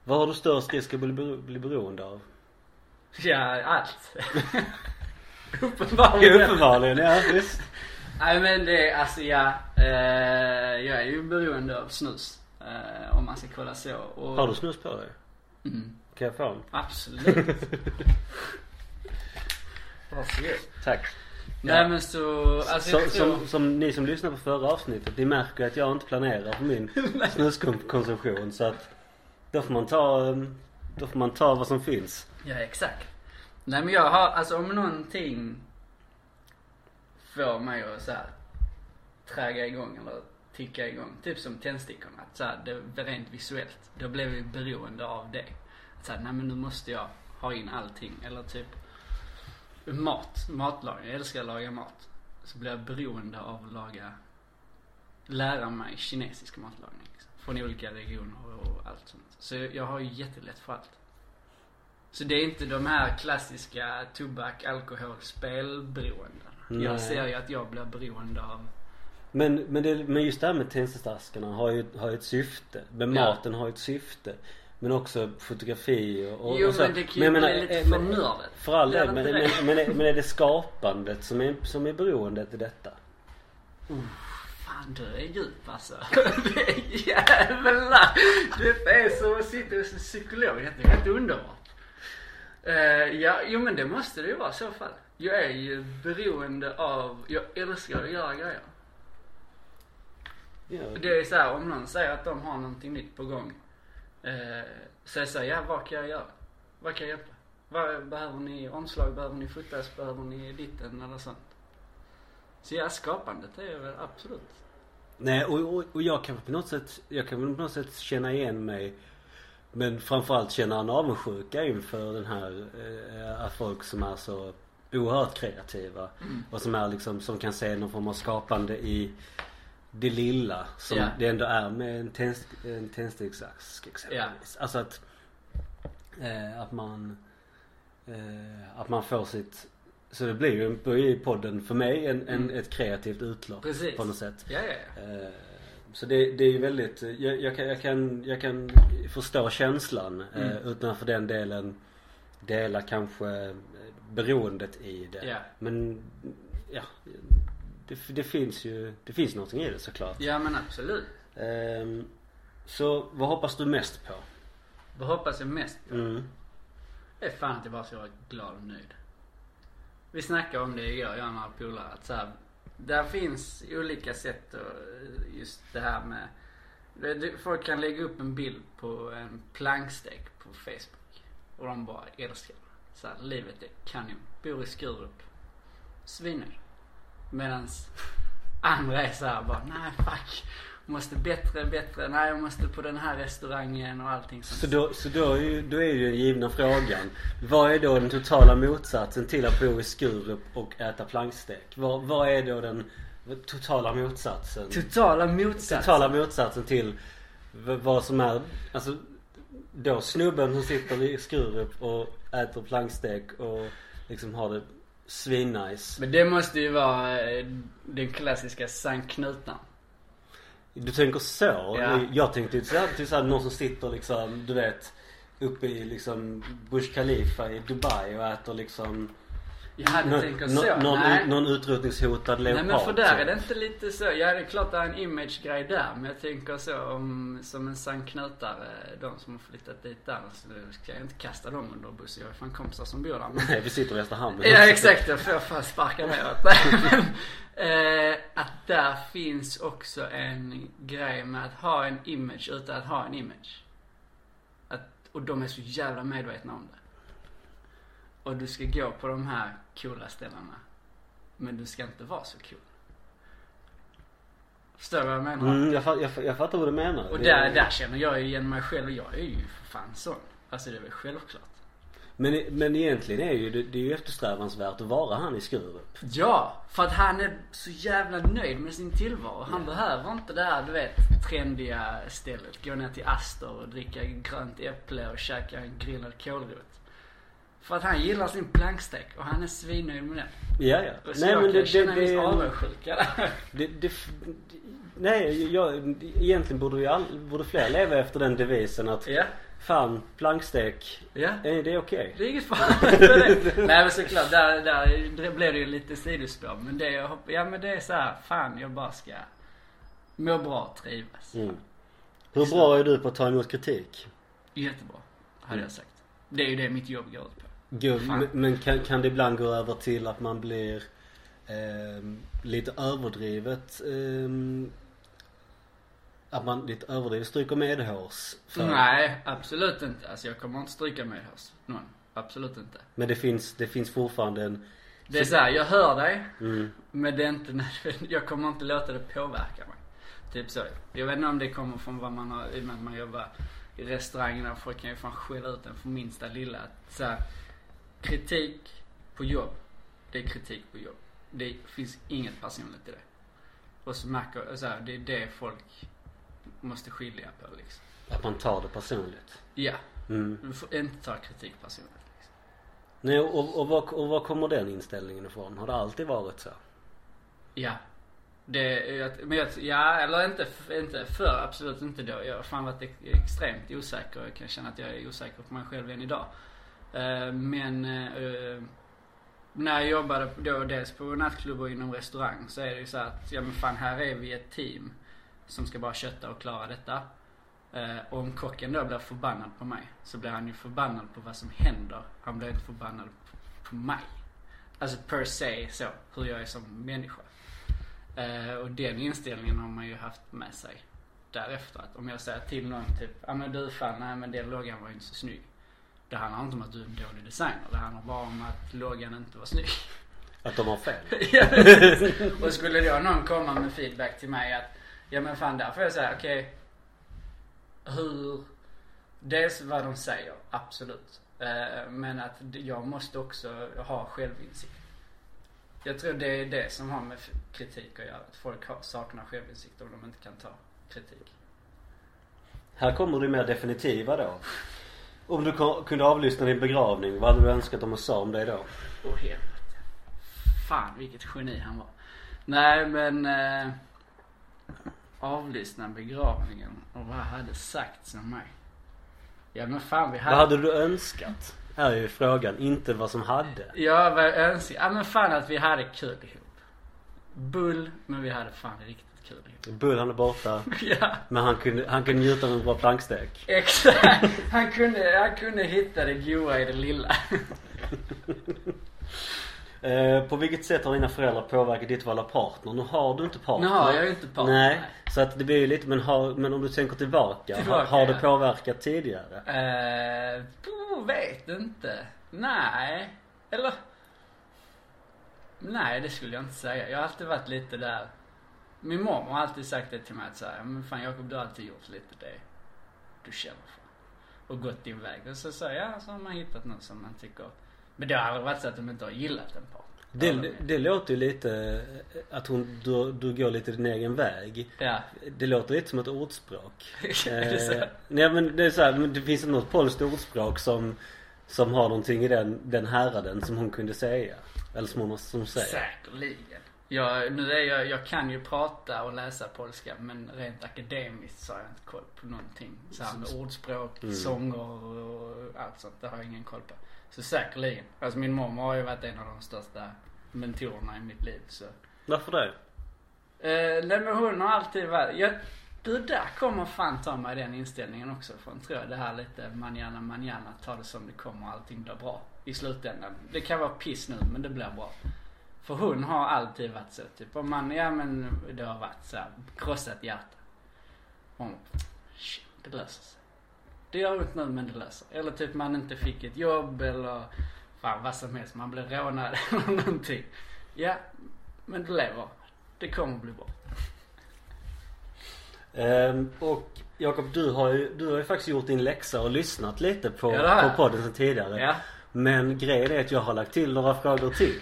[SPEAKER 1] Vad har du störst risk att bli, bli beroende av?
[SPEAKER 2] Ja, allt. Uppenbarligen.
[SPEAKER 1] Uppenbarligen, ja visst.
[SPEAKER 2] Nej men det alltså ja. Eh, jag är ju beroende av snus. Eh, om man ska kolla så. Och,
[SPEAKER 1] Har du snus på dig?
[SPEAKER 2] Mm,
[SPEAKER 1] Kan jag få en?
[SPEAKER 2] absolut. Varsågod.
[SPEAKER 1] Tack.
[SPEAKER 2] Nej men så, alltså
[SPEAKER 1] som,
[SPEAKER 2] jag tror...
[SPEAKER 1] som, som ni som lyssnar på förra avsnittet, ni märker att jag inte planerar för min snuskonsumtion så att då får man ta, då får man ta vad som finns.
[SPEAKER 2] Ja exakt. Nej men jag har, alltså om någonting får mig att så här träga igång eller ticka igång. Typ som tändstickorna. Att så här, det rent visuellt. Då blev vi beroende av det. Att så här, nej men nu måste jag ha in allting. Eller typ mat, matlagning. Jag älskar att laga mat. Så blir jag beroende av att laga, lära mig kinesisk matlagning. Liksom, från olika regioner och allt sånt. Så jag har ju jättelätt för allt. Så det är inte de här klassiska tobak, alkohol, spelberoendena.
[SPEAKER 1] Nej.
[SPEAKER 2] Jag ser ju att jag blir beroende av
[SPEAKER 1] Men, men, det, men just det här med tändsticksaskarna har ju, har ju ett syfte. Men
[SPEAKER 2] Ja.
[SPEAKER 1] maten har ju ett syfte. Men också fotografi och,
[SPEAKER 2] Jo,
[SPEAKER 1] och så.
[SPEAKER 2] men det kan ju
[SPEAKER 1] jag
[SPEAKER 2] bli lite
[SPEAKER 1] eh,
[SPEAKER 2] för
[SPEAKER 1] men-
[SPEAKER 2] nördigt.
[SPEAKER 1] För all del. Men, men, men, är- men är det skapandet som är, som är beroendet i detta?
[SPEAKER 2] Fan du är djup alltså. Det är jävlar. Det är som att sitta hos en psykolog. Det är helt underbart. Eh, ja, jo men det måste det ju vara i så fall. Jag är ju beroende av, jag älskar att göra grejer.
[SPEAKER 1] Ja.
[SPEAKER 2] Det är så här, om någon säger att de har någonting nytt på gång. Eh, så jag säger, ja vad kan jag göra? Vad kan jag hjälpa? Vad, behöver ni omslag? Behöver ni fotas? Behöver ni ditten eller sånt? Så ja, skapandet är väl absolut.
[SPEAKER 1] Nej och, och, och jag kan på något sätt, jag kan på något sätt känna igen mig Men framförallt känna en avundsjuka inför den här, eh, att folk som är så oerhört kreativa. Och som är liksom, som kan se någon form av skapande i det lilla som
[SPEAKER 2] Ja.
[SPEAKER 1] det ändå är med en, tändst, en tändsticksask exempelvis. Alltså att, eh, att man, eh, att man får sitt så det blir ju ju podden för mig en, en,
[SPEAKER 2] Mm.
[SPEAKER 1] ett kreativt utlopp
[SPEAKER 2] Precis.
[SPEAKER 1] på något sätt.
[SPEAKER 2] Ja, ja, ja.
[SPEAKER 1] Eh, Så det, det är ju väldigt, jag, jag, kan, jag, kan, jag kan förstå känslan eh,
[SPEAKER 2] Mm.
[SPEAKER 1] utan för den delen dela kanske beroendet i det. Men ja, det, det finns ju, det finns någonting i det såklart.
[SPEAKER 2] Ja men absolut.
[SPEAKER 1] Ehm, så vad hoppas du mest på?
[SPEAKER 2] Vad hoppas jag mest på?
[SPEAKER 1] Mm.
[SPEAKER 2] Det är fan att jag bara ska vara glad och nöjd. Vi snackade om det igår, jag och några polare. Att så här, där finns olika sätt och just det här med Folk kan lägga upp en bild på en plankstek på Facebook. Och de bara älskar det. Så här, livet är kanon. Bor i Skurup. Svinnöjd. Medans andra är så här bara, nej fuck. Måste bättre, bättre. Nej jag måste på den här restaurangen och allting sånt.
[SPEAKER 1] Så, då, så då, är ju, då är ju den givna frågan. Vad är då den totala motsatsen till att bo i Skurup och äta plankstek? Vad, vad är då den totala motsatsen?
[SPEAKER 2] Totala motsatsen.
[SPEAKER 1] totala motsatsen till vad som är, alltså då snubben som sitter i Skurup och äter plankstek och liksom har det svinnice.
[SPEAKER 2] Men det måste ju vara eh, den klassiska Sankt Knutan.
[SPEAKER 1] Du tänker så?
[SPEAKER 2] Ja.
[SPEAKER 1] Jag tänkte ju till såhär, någon som sitter liksom, du vet uppe i liksom Burj Khalifa i Dubai och äter liksom
[SPEAKER 2] Jag hade
[SPEAKER 1] nå-
[SPEAKER 2] tänkt så.
[SPEAKER 1] någon,
[SPEAKER 2] Nej.
[SPEAKER 1] någon utrotningshotad leopard.
[SPEAKER 2] Nej men för där är det inte lite så. Ja det är klart det är en image-grej där. Men jag tänker så om, som en Sankt Knutare, de som har flyttat dit där. Så ska jag inte kasta dem under bussen. Jag har fan kompisar som bor där. Men
[SPEAKER 1] Nej vi sitter i Västerhamn.
[SPEAKER 2] Ja exakt, jag får fan sparka neråt. Eh, att där finns också en grej med att ha en image utan att ha en image. Att, och de är så jävla medvetna om det. Och du ska gå på de här coola ställena. Men du ska inte vara så cool. Förstår du vad jag menar?
[SPEAKER 1] Mm, jag, jag, jag fattar vad du menar.
[SPEAKER 2] Och där, där känner jag ju igen mig själv. Jag är ju för fan sån. Alltså det är väl självklart.
[SPEAKER 1] Men, men egentligen är ju det, det är ju eftersträvansvärt att vara han i Skurup.
[SPEAKER 2] Ja, för att han är så jävla nöjd med sin tillvaro. Han behöver inte det här, du vet, trendiga stället. Gå ner till Astor och dricka grönt äpple och käka en grillad kålrot. För att han gillar sin plankstek och han är svinnöjd med den.
[SPEAKER 1] Ja, ja.
[SPEAKER 2] Och så jag kan känna en viss avundsjuka där.
[SPEAKER 1] det, det, nej, jag, egentligen borde ju all, borde fler leva efter den devisen att
[SPEAKER 2] Ja,
[SPEAKER 1] fan, plankstek,
[SPEAKER 2] ja.
[SPEAKER 1] är det okej?
[SPEAKER 2] Det är inget det. Nej men såklart, där, där blev det ju lite sidospår. Men det, jag hopp- ja men det är så här, fan jag bara ska må bra, trivas.
[SPEAKER 1] Mm. Hur bra är du på att ta emot kritik?
[SPEAKER 2] Jättebra, hade jag sagt. Det är ju det mitt jobb går ut på. Fan.
[SPEAKER 1] men men kan, kan det ibland gå över till att man blir ehm, lite överdrivet ehm, att man lite överdrivet stryker medhårs? för-
[SPEAKER 2] Nej, absolut inte. Alltså jag kommer inte stryka med hos någon. Absolut inte.
[SPEAKER 1] Men det finns, det finns fortfarande en...
[SPEAKER 2] Det är så här, jag hör dig.
[SPEAKER 1] Mm,
[SPEAKER 2] Men det är inte nödvändigt. Jag kommer inte låta det påverka mig. Typ så. Jag vet inte om det kommer från vad man har, i och med att man jobbar i restaurangerna. Folk kan ju fan skälla ut en för minsta lilla. Att Så här, kritik på jobb. Det är kritik på jobb. Det finns inget personligt i det. Och så märker, så här, det är det folk måste skilja på liksom.
[SPEAKER 1] att man tar det personligt.
[SPEAKER 2] Ja,
[SPEAKER 1] Mm.
[SPEAKER 2] du får inte ta kritik personligt. Liksom.
[SPEAKER 1] Nej, och, och, var, och var kommer den inställningen ifrån? Har det alltid varit så?
[SPEAKER 2] Ja. Det, men jag, ja, eller inte, inte för, absolut inte då. Jag har fan varit ex- extremt osäker. Jag kan känna att jag är osäker på mig själv än idag. Eh, men eh, när jag jobbade då dels på nattklubb och inom restaurang så är det ju så att, ja men fan här är vi ett team som ska bara kötta och klara detta. Eh, och om kocken då blir förbannad på mig så blir han ju förbannad på vad som händer. Han blir inte förbannad på, mig. Alltså per se så, hur jag är som människa. Och den inställningen har man ju haft med sig därefter. Att om jag säger till någon typ, ja men du fan, nej men den loggan var ju inte så snygg. Det handlar inte om att du är en dålig designer. Det handlar bara om att loggan inte var snygg.
[SPEAKER 1] Att de har fel?
[SPEAKER 2] Ja, och skulle då någon komma med feedback till mig att, ja men fan där får jag säga, okej. hur, dels vad de säger, absolut. Eh, men att jag måste också ha självinsikt. Jag tror det är det som har med kritik att göra. Att folk saknar självinsikt om de inte kan ta kritik.
[SPEAKER 1] Här kommer det mer definitiva då. Om du kunde avlyssna din begravning, vad hade du önskat de sa om dig då?
[SPEAKER 2] Åh helvete. Fan vilket geni han var. Nej men eh, avlyssna begravningen och vad hade sagts om mig? Ja men fan vi hade...
[SPEAKER 1] Vad hade du önskat? Är ju frågan, inte vad som hade.
[SPEAKER 2] Ja vad jag önskar. Ja men fan att vi hade kul ihop. Bull men vi hade fan riktigt kul.
[SPEAKER 1] Bull är borta,
[SPEAKER 2] ja
[SPEAKER 1] men han kunde, han kunde njuta av en bra plankstek.
[SPEAKER 2] exakt. Han kunde, han kunde hitta det goa i det lilla.
[SPEAKER 1] Eh, på vilket sätt har dina föräldrar påverkat ditt val av partner? Nu har du inte partner.
[SPEAKER 2] Nu har jag inte partner.
[SPEAKER 1] Nej, så att det blir ju lite, men, har, men om du tänker tillbaka,
[SPEAKER 2] Tillbaka,
[SPEAKER 1] har, har det påverkat tidigare?
[SPEAKER 2] Eh, vet inte. Nej. Eller? Nej, det skulle jag inte säga. Jag har alltid varit lite där. Min mormor har alltid sagt det till mig att säga, men fan Jakob du har alltid gjort lite det du känner för. Och gått din väg. Och så säger jag, så har man hittat någon som man tycker. Men det har aldrig varit så att de inte har gillat en partner.
[SPEAKER 1] Det, det, det låter ju lite eh, att hon, du, du går lite din egen väg.
[SPEAKER 2] Ja.
[SPEAKER 1] Det låter lite som ett ordspråk. Eh, nej men det är så här, men det finns något polskt ordspråk som, som har någonting i den, den häraden som hon kunde säga. Eller som hon som säger.
[SPEAKER 2] Säkerligen. Jag, nu är jag, jag kan ju prata och läsa polska men rent akademiskt så har jag inte koll på någonting. Så här med ordspråk,
[SPEAKER 1] Mm.
[SPEAKER 2] sånger och allt sånt. Det har jag ingen koll på. Så säkerligen. Alltså min mormor har ju varit en av de största mentorerna i mitt liv så.
[SPEAKER 1] Varför det?
[SPEAKER 2] Eh, nej men hon har alltid varit, jag, du där kommer fan ta mig den inställningen också från tror jag. Det här lite manana manana, ta det som det kommer allting blir bra. I slutändan. Det kan vara piss nu men det blir bra. För hon har alltid varit så typ om man, ja men det har varit så här, krossat hjärta. Hon, shit, det löser sig. Det gör ont nu men det löser Eller typ man inte fick ett jobb eller fan vad som helst. Man blev rånad eller någonting. Ja, men du lever. Det kommer bli bra.
[SPEAKER 1] Ehm, och Jakob, du har, ju, du har ju faktiskt gjort din läxa och lyssnat lite på,
[SPEAKER 2] Ja, det
[SPEAKER 1] på podden sen tidigare.
[SPEAKER 2] Ja.
[SPEAKER 1] Men grejen är att jag har lagt till några frågor till.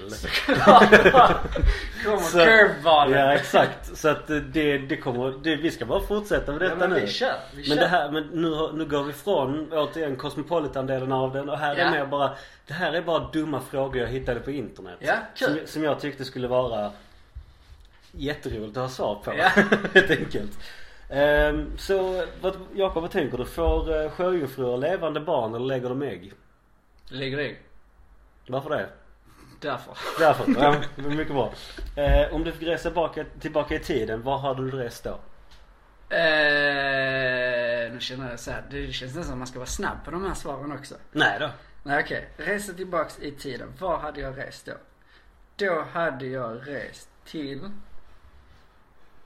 [SPEAKER 2] Kommer curveballen.
[SPEAKER 1] Ja exakt. Så att det, det kommer, det, vi ska bara fortsätta med
[SPEAKER 2] Ja,
[SPEAKER 1] detta
[SPEAKER 2] men
[SPEAKER 1] nu.
[SPEAKER 2] vi kör. Vi
[SPEAKER 1] Men
[SPEAKER 2] kör.
[SPEAKER 1] det här, men nu, nu går vi från återigen Cosmopolitan-delen av den och här
[SPEAKER 2] Ja.
[SPEAKER 1] är mer bara Det här är bara dumma frågor jag hittade på internet.
[SPEAKER 2] Ja, kul.
[SPEAKER 1] som, som jag tyckte skulle vara jätteroligt att ha svar på.
[SPEAKER 2] Ja.
[SPEAKER 1] Helt enkelt. Ehm, så vad, Jakob vad tänker du? Får uh, sjöjungfrur levande barn eller lägger de ägg?
[SPEAKER 2] Ligger i.
[SPEAKER 1] Varför det?
[SPEAKER 2] Därför.
[SPEAKER 1] Därför. Ja, mycket bra. Eh, om du fick resa tillbaka, tillbaka i tiden, var hade du rest då?
[SPEAKER 2] Eh, nu känner jag så här, det känns nästan som man ska vara snabb på de här svaren också.
[SPEAKER 1] Nej då.
[SPEAKER 2] Nej okej, resa tillbaks i tiden. Var hade jag rest då? Då hade jag rest till...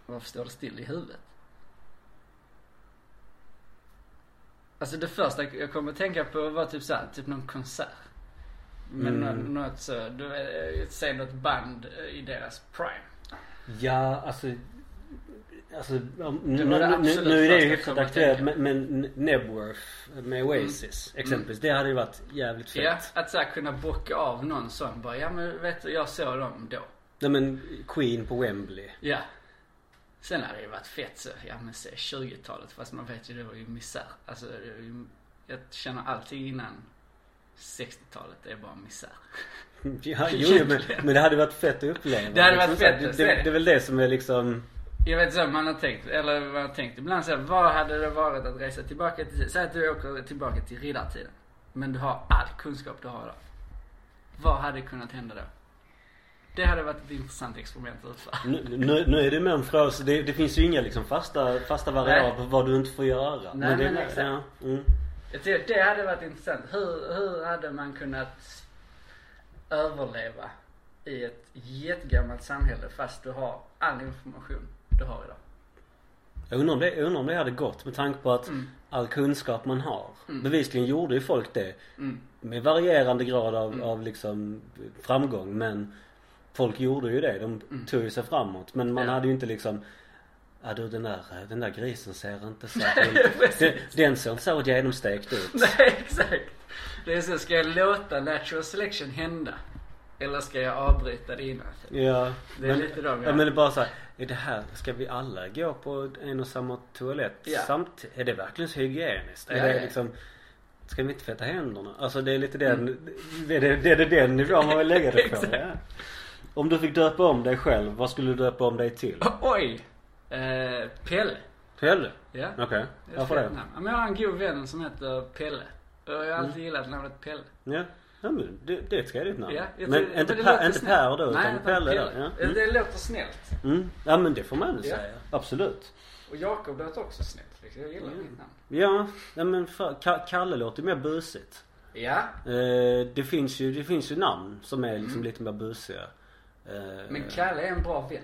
[SPEAKER 2] Varför står det still i huvudet? Alltså det första jag kommer att tänka på var typ såhär, typ någon konsert. Men
[SPEAKER 1] Mm.
[SPEAKER 2] nå- något så, du vet, se något band i deras prime.
[SPEAKER 1] Ja, alltså Alltså, nu, nu, nu, är det ju hyfsat aktuellt men, men Nebworth med Oasis exempelvis. Det hade ju varit jävligt fett.
[SPEAKER 2] Ja, att såhär kunna bocka av någon sån bara, ja men vet du, jag såg dem då.
[SPEAKER 1] Nej men Queen på Wembley.
[SPEAKER 2] Ja. Sen hade det ju varit fett så, ja men se 20-talet fast man vet ju det var ju misär. Alltså ju, jag känner alltid innan 60-talet det är bara misär.
[SPEAKER 1] Ja, jo, men, men det hade varit fett att uppleva.
[SPEAKER 2] Det hade varit
[SPEAKER 1] Liksom
[SPEAKER 2] fett
[SPEAKER 1] det, det,
[SPEAKER 2] det.
[SPEAKER 1] är väl det som är liksom
[SPEAKER 2] Jag vet så man har tänkt, eller vad man har tänkt ibland så här, vad hade det varit att resa tillbaka till, säg att du åker tillbaka till riddartiden. Men du har all kunskap du har idag. Vad hade kunnat hända då? Det hade varit ett intressant experiment att utföra.
[SPEAKER 1] Nu, nu, nu är det fråga, så det, det finns ju inga liksom fasta, fasta variabler på vad du inte får göra.
[SPEAKER 2] Nej,
[SPEAKER 1] det,
[SPEAKER 2] men exakt.
[SPEAKER 1] ja, mm.
[SPEAKER 2] Jag tycker det hade varit intressant. Hur, hur hade man kunnat överleva i ett jättegammalt samhälle fast du har all information du har idag?
[SPEAKER 1] Jag undrar, om det, undrar om det hade gått med tanke på att
[SPEAKER 2] Mm.
[SPEAKER 1] all kunskap man har.
[SPEAKER 2] Mm.
[SPEAKER 1] Bevisligen gjorde ju folk det.
[SPEAKER 2] Mm.
[SPEAKER 1] Med varierande grad av,
[SPEAKER 2] Mm.
[SPEAKER 1] av liksom framgång men folk gjorde ju det. De
[SPEAKER 2] Mm.
[SPEAKER 1] tog ju sig framåt. Men man
[SPEAKER 2] Ja.
[SPEAKER 1] hade ju inte liksom Ja du den där, den där grisen ser inte så den, den ser inte så genomstekt ut.
[SPEAKER 2] Nej, exakt. Det är så, ska jag låta natural selection hända? Eller ska jag avbryta det innan?
[SPEAKER 1] Ja.
[SPEAKER 2] Det är
[SPEAKER 1] men,
[SPEAKER 2] lite de
[SPEAKER 1] ja, men det är bara så här, är det här, ska vi alla gå på en och samma toalett
[SPEAKER 2] Ja.
[SPEAKER 1] samtidigt? Är det verkligen så hygieniskt? Är
[SPEAKER 2] Ja,
[SPEAKER 1] det
[SPEAKER 2] ja.
[SPEAKER 1] liksom Ska vi inte tvätta händerna? Alltså det är lite den, det, är det, det är det den nivån man vill lägga det på. Ja. Om du fick döpa om dig själv, vad skulle du döpa om dig till?
[SPEAKER 2] Oj! Eh, Pelle.
[SPEAKER 1] Pelle?
[SPEAKER 2] Ja.
[SPEAKER 1] Okej,
[SPEAKER 2] Det ett
[SPEAKER 1] varför det?
[SPEAKER 2] Ja, men Jag har en god vän som heter Pelle. Och jag har alltid
[SPEAKER 1] Mm.
[SPEAKER 2] gillat namnet Pelle.
[SPEAKER 1] Ja, ja men det, det är ett trevligt namn.
[SPEAKER 2] Ja,
[SPEAKER 1] men
[SPEAKER 2] tycker-
[SPEAKER 1] inte,
[SPEAKER 2] det
[SPEAKER 1] per, inte. Per då,
[SPEAKER 2] Nej,
[SPEAKER 1] utan Pelle.
[SPEAKER 2] Pelle.
[SPEAKER 1] Där, ja. Mm.
[SPEAKER 2] Det låter snällt.
[SPEAKER 1] Mm. ja men det får man väl
[SPEAKER 2] Ja.
[SPEAKER 1] säga. Absolut.
[SPEAKER 2] Och Jakob låter också snällt. liksom. Jag gillar
[SPEAKER 1] Mm.
[SPEAKER 2] mitt namn.
[SPEAKER 1] Ja, ja men för, Ka- Kalle låter ju mer busigt.
[SPEAKER 2] Ja.
[SPEAKER 1] Eh, det, finns ju, det finns ju namn som är liksom lite mer busiga. Eh.
[SPEAKER 2] Men Kalle är en bra vän.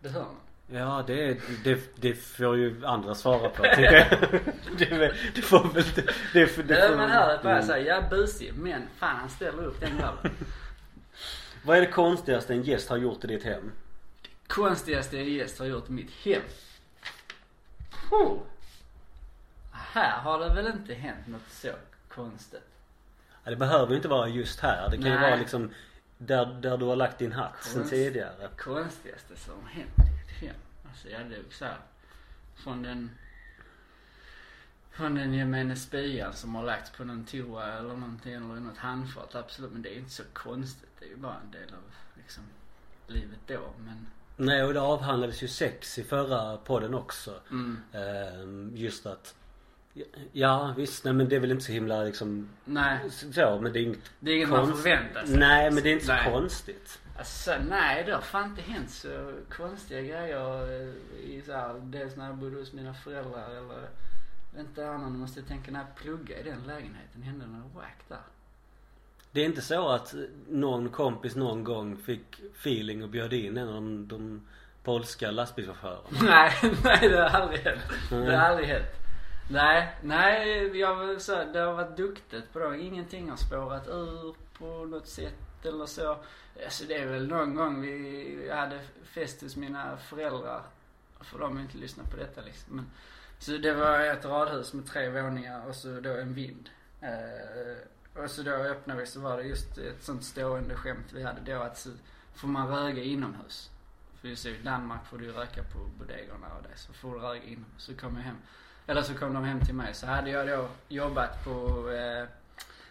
[SPEAKER 2] Det hör man.
[SPEAKER 1] Ja det, det, det får ju andra svara på tänker jag. det, det får väl det, det, får- det
[SPEAKER 2] Det man hör bara
[SPEAKER 1] mm.
[SPEAKER 2] säga, ja busig, men fan han ställer upp den jäveln.
[SPEAKER 1] Vad är det konstigaste en gäst har gjort i ditt hem?
[SPEAKER 2] Konstigaste en gäst har gjort i mitt hem. Oh. Här har det väl inte hänt något så konstigt.
[SPEAKER 1] Ja, det behöver ju inte vara just här. Det kan ju
[SPEAKER 2] Nej.
[SPEAKER 1] vara liksom där, där du har lagt din hatt sen
[SPEAKER 2] Konst-
[SPEAKER 1] tidigare.
[SPEAKER 2] Konstigaste som hänt hem. Alltså ja, det är ju så här, Från den från den gemene spyan som har lagts på någon toa eller någonting eller i något handfat. Absolut, men det är inte så konstigt. Det är ju bara en del av liksom livet då. Men
[SPEAKER 1] Nej och det avhandlades ju sex i förra podden också.
[SPEAKER 2] mm,
[SPEAKER 1] Ehm, just att Ja visst, nej men det är väl inte så himla liksom
[SPEAKER 2] nej,
[SPEAKER 1] så men det är inget
[SPEAKER 2] det är inget man
[SPEAKER 1] konst-
[SPEAKER 2] förväntar sig.
[SPEAKER 1] Nej men det är inte så
[SPEAKER 2] Nej.
[SPEAKER 1] konstigt.
[SPEAKER 2] Alltså, nej, det har fan inte hänt så konstiga grejer eh, i så här, dels när jag bodde hos mina föräldrar eller inte annan, måste jag tänka när jag pluggade i den lägenheten, hände något wack där.
[SPEAKER 1] Det är inte så att någon kompis någon gång fick feeling och bjöd in en av de, de polska lastbilschaufförerna.
[SPEAKER 2] nej, nej det har aldrig hänt. Det
[SPEAKER 1] Nej.
[SPEAKER 2] har aldrig hänt. Nej, nej, jag vill säga, det har varit duktigt på det. Ingenting har spårat ur på något sätt eller så. Alltså det är väl någon gång vi hade fest hos mina föräldrar. För de har inte lyssnat på detta liksom. Men, så det var ett radhus med tre våningar och så då en vind. Eh, och så då öppnade vi så var det just ett sånt stående skämt vi hade då att så får man röka inomhus. För just i Danmark får du ju röka på bodegorna och det. Så får du röka inomhus. Så kom jag hem. Eller så kom de hem till mig. Så hade jag då jobbat på, eh,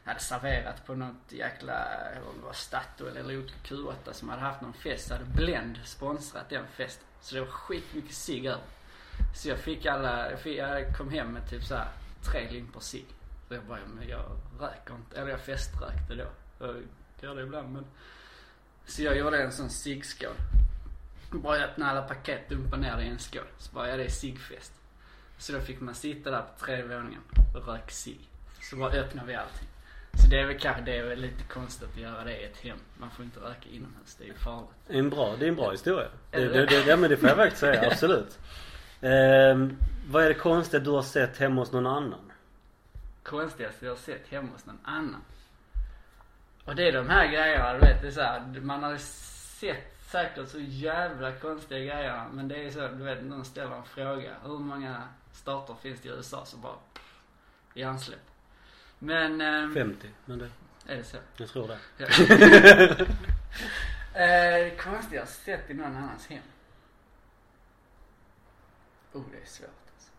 [SPEAKER 2] hade serverat på något jäkla, om det var Statoil eller Q8 som hade haft någon fest. Så hade Blend sponsrat den festen. Så det var skitmycket cigg över. Så jag fick alla, jag, fick, jag kom hem med typ såhär tre limpor cigg. Så jag bara, men jag röker inte, eller jag feströkte då. Jag gör det ibland men. Så jag gjorde en sån ciggskål. Bara öppna alla paket, dumpa ner det i en skål. Så bara, ja det är ciggfest. Så då fick man sitta där på tredje våningen och röka cigg. Så bara öppnade vi allting. Så det är väl kanske, det är väl lite konstigt att göra det i ett hem. Man får inte röka inomhus, det är ju farligt.
[SPEAKER 1] Det är en bra, det är en bra historia. Det,
[SPEAKER 2] det
[SPEAKER 1] det, ja men det får jag faktiskt säga, absolut. Ehm, vad är det konstiga du har sett hemma hos någon annan?
[SPEAKER 2] konstigaste jag har sett hemma hos någon annan. Och det är de här grejerna, du vet, det är så här, man har sett säkert så jävla konstiga grejer. Men det är så, du vet, någon ställer en fråga. Hur många stater finns det i USA? Så bara, pff, hjärnsläpp. Men, ehm,
[SPEAKER 1] 50, men det,
[SPEAKER 2] är det så?
[SPEAKER 1] jag tror det.
[SPEAKER 2] Ja. eh, har sett i någon annans hem. Oh, det är svårt alltså.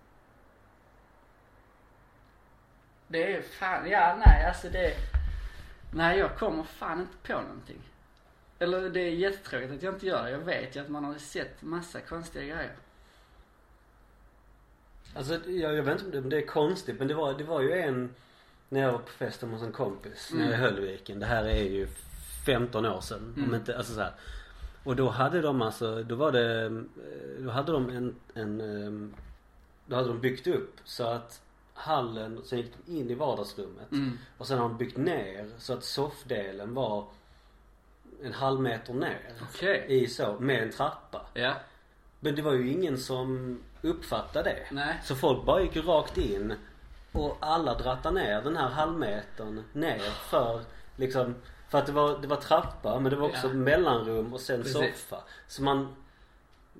[SPEAKER 2] Det är fan, ja nej alltså det, nej jag kommer fan inte på någonting. Eller det är jättetråkigt att jag inte gör det. Jag vet ju att man har sett massa konstiga grejer.
[SPEAKER 1] Alltså jag, jag vet inte om det, om det är konstigt men det var, det var ju en när jag var på festen hos en kompis nere i
[SPEAKER 2] Mm.
[SPEAKER 1] Höllviken. Det här är ju 15 år sedan. Om
[SPEAKER 2] Mm.
[SPEAKER 1] inte, alltså så här. Och då hade de alltså, då var det, eh, då hade de en, en eh, då hade de byggt upp så att hallen, sen gick de in i vardagsrummet.
[SPEAKER 2] Mm.
[SPEAKER 1] Och sen har de byggt ner så att soffdelen var en halv meter ner.
[SPEAKER 2] Okej.
[SPEAKER 1] I så, med en trappa.
[SPEAKER 2] Ja.
[SPEAKER 1] Men det var ju ingen som uppfattade det.
[SPEAKER 2] Nej.
[SPEAKER 1] Så folk bara gick rakt in och alla drattade ner den här halvmetern ner för liksom för att det var, det var trappa men det var också
[SPEAKER 2] Ja.
[SPEAKER 1] mellanrum och sen
[SPEAKER 2] Precis.
[SPEAKER 1] soffa. Så man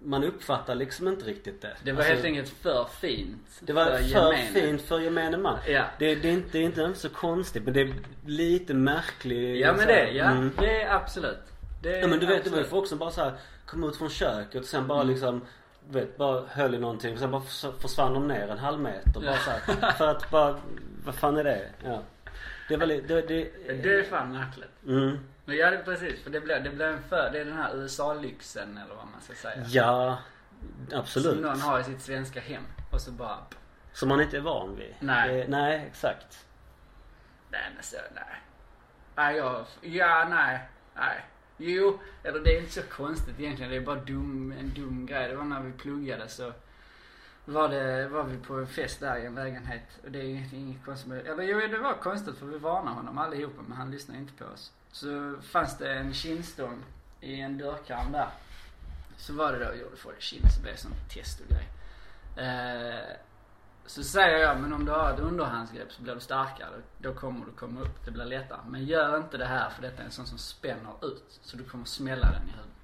[SPEAKER 1] man uppfattar liksom inte riktigt det.
[SPEAKER 2] Det var
[SPEAKER 1] Alltså,
[SPEAKER 2] helt enkelt för fint.
[SPEAKER 1] det var för,
[SPEAKER 2] gemene.
[SPEAKER 1] fint för gemene man.
[SPEAKER 2] Ja.
[SPEAKER 1] Det, det, är inte, det är inte så konstigt men det är lite märkligt.
[SPEAKER 2] Ja men
[SPEAKER 1] här,
[SPEAKER 2] det, ja.
[SPEAKER 1] mm.
[SPEAKER 2] Det är absolut. Det är
[SPEAKER 1] Ja men du vet det var ju
[SPEAKER 2] absolut.
[SPEAKER 1] folk som bara så här kom ut från köket och sen bara
[SPEAKER 2] Mm.
[SPEAKER 1] liksom vet, bara höll i någonting och sen bara förs- försvann de ner en halv meter bara så här, För att bara, vad fan är det? Ja. Det var lite, det, det,
[SPEAKER 2] Det är fan märkligt.
[SPEAKER 1] mm.
[SPEAKER 2] Men ja, är precis. För det blir, det blir en för, det är den här USA-lyxen eller vad man ska säga.
[SPEAKER 1] Ja,
[SPEAKER 2] Som
[SPEAKER 1] absolut.
[SPEAKER 2] någon har i sitt svenska hem. Och så bara,
[SPEAKER 1] Som man inte är van vid.
[SPEAKER 2] Nej.
[SPEAKER 1] Det, nej, exakt.
[SPEAKER 2] nej men så, nej. Nej jag, ja nej, nej. Jo, eller det är inte så konstigt egentligen. Det är bara dum, en dum grej. Det var när vi pluggade så var det, var vi på en fest där i en lägenhet. Och det är inget konstigt med Eller jo, det var konstigt för vi varnade honom allihopa men han lyssnade inte på oss. Så fanns det en kindstång i en dörrkarm där. Så var det då, gjorde folk kind så blev det sån test och grej. Eh, så säger jag, men om du har ett underhandsgrepp så blir du starkare. Då kommer du komma upp, det blir lättare. Men gör inte det här för detta är en sån som spänner ut. Så du kommer smälla den i huvudet.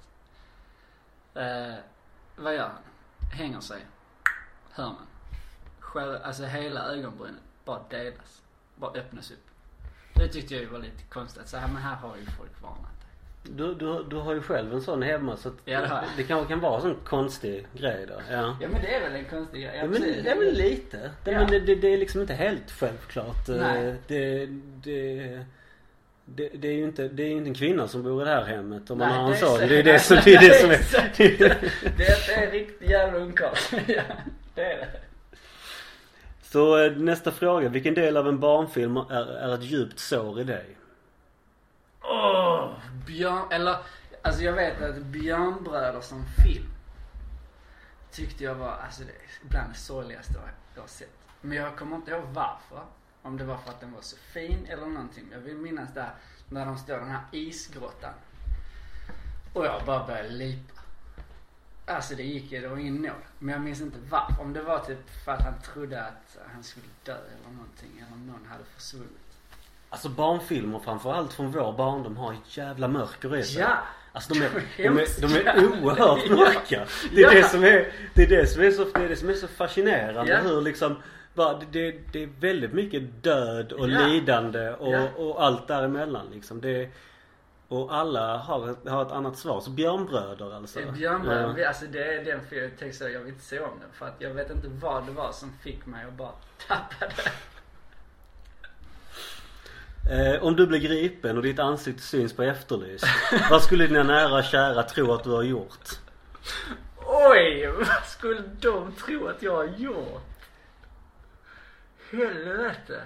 [SPEAKER 2] Eh, vad gör han? Hänger sig. Hör man. Själv, alltså hela ögonbrynet bara delas. Bara öppnas upp. Det tyckte jag ju var lite konstigt. Så här, men här har ju folk varnat.
[SPEAKER 1] Du, du, du har ju själv en sån hemma så att
[SPEAKER 2] Ja, det
[SPEAKER 1] det kanske kan vara en sån konstig grej då. Ja.
[SPEAKER 2] Ja men det är väl en konstig grej.
[SPEAKER 1] Ja, men är väl lite. Det,
[SPEAKER 2] Ja.
[SPEAKER 1] men det, det, det är liksom inte helt självklart. Eh,
[SPEAKER 2] Nej.
[SPEAKER 1] Det, det, det, det är ju inte, det är inte en kvinna som bor i det här hemmet om man
[SPEAKER 2] Nej,
[SPEAKER 1] har en sån.
[SPEAKER 2] så-
[SPEAKER 1] Det är det som, det är det som är.
[SPEAKER 2] Det är en riktig jävla ungkarl. ja, det är det.
[SPEAKER 1] Så eh, nästa fråga. Vilken del av en barnfilm är, är ett djupt sår i dig?
[SPEAKER 2] Åh, Björn, eller alltså jag vet att Björnbröder som film tyckte jag var, alltså det är bland det sorgligaste jag- har sett. Men jag kommer inte ihåg varför. Om det var för att den var så fin eller någonting. Jag vill minnas där när de står i den här isgrottan. Och jag bara började lipa. Alltså det gick, det var ingen nåd. Men jag minns inte varför. Om det var typ för att han trodde att han skulle dö eller någonting. Eller om någon hade försvunnit.
[SPEAKER 1] Alltså barnfilmer framförallt från vår barndom har ett jävla mörker i sig.
[SPEAKER 2] Ja!
[SPEAKER 1] Alltså de är, de är, de är oerhört mörka. Det är
[SPEAKER 2] Ja.
[SPEAKER 1] det som är, det är det som är så, det är det som är så fascinerande.
[SPEAKER 2] Ja.
[SPEAKER 1] Hur liksom, bara, det, det, är väldigt mycket död och
[SPEAKER 2] Ja.
[SPEAKER 1] lidande och, och allt däremellan liksom. Det, och alla har ett, har ett annat svar. Så björnbröder alltså.
[SPEAKER 2] Björnbröder,
[SPEAKER 1] Ja.
[SPEAKER 2] alltså det är den för jag tänkte så, jag vill inte se om den för att jag vet inte vad det var som fick mig att bara tappa det.
[SPEAKER 1] Eh, om du blir gripen och ditt ansikte syns på Efterlyst. vad skulle dina nära och kära tro att du har gjort?
[SPEAKER 2] Oj! Vad skulle de tro att jag har gjort? Helvete.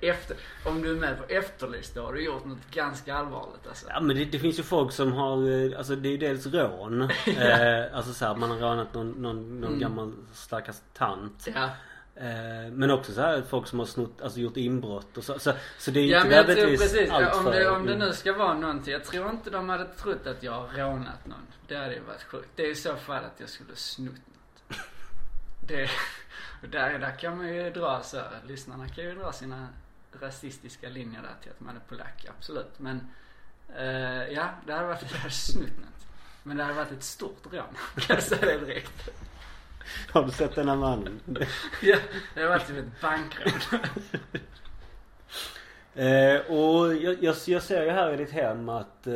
[SPEAKER 2] Efter, om du är med på Efterlyst då har du gjort något ganska allvarligt alltså.
[SPEAKER 1] Ja men det, det finns ju folk som har, eh, alltså det är ju dels rån. eh, alltså så här, man har rånat någon, någon, någon
[SPEAKER 2] Mm.
[SPEAKER 1] gammal stackars tant.
[SPEAKER 2] Ja.
[SPEAKER 1] Eh, men också så här folk som har snott, alltså gjort inbrott och så. Så, så det är ju
[SPEAKER 2] Ja
[SPEAKER 1] inte
[SPEAKER 2] men jag tror precis,
[SPEAKER 1] allt
[SPEAKER 2] om
[SPEAKER 1] för-
[SPEAKER 2] det, om det nu ska vara någonting. Jag tror inte de hade trott att jag har rånat någon. Det hade ju varit sjukt. Det är i så fall att jag skulle snott något. Det, och där, där kan man ju dra så, lyssnarna kan ju dra sina rasistiska linjer där till att man är polack, absolut. Men eh, ja, det hade varit, jag hade snott något. Men det hade varit ett stort rån, kan jag säga det direkt.
[SPEAKER 1] Har du sett den här mannen?
[SPEAKER 2] Ja, det varit typ ett bankrån.
[SPEAKER 1] Eh, och jag, jag, jag ser ju här i ditt hem att eh,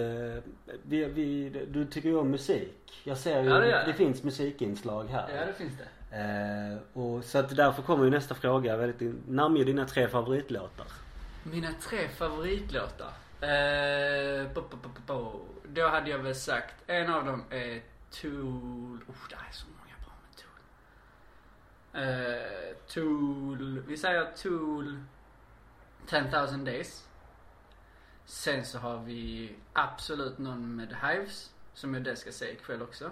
[SPEAKER 1] vi, vi, du tycker ju om musik. Jag ser ju,
[SPEAKER 2] Ja, det
[SPEAKER 1] det,
[SPEAKER 2] jag.
[SPEAKER 1] finns musikinslag här.
[SPEAKER 2] Ja, det finns det.
[SPEAKER 1] Eh, och så att därför kommer ju nästa fråga väldigt Namnge dina tre favoritlåtar.
[SPEAKER 2] Mina tre favoritlåtar. Eh, bo, bo, bo. Då hade jag väl sagt, en av dem är Tool. Oh, det är så många bra med Tool. Eh, Tool, vi säger Tool 10,000 Days. Sen så har vi absolut någon med The Hives, som jag det ska säga ikväll också.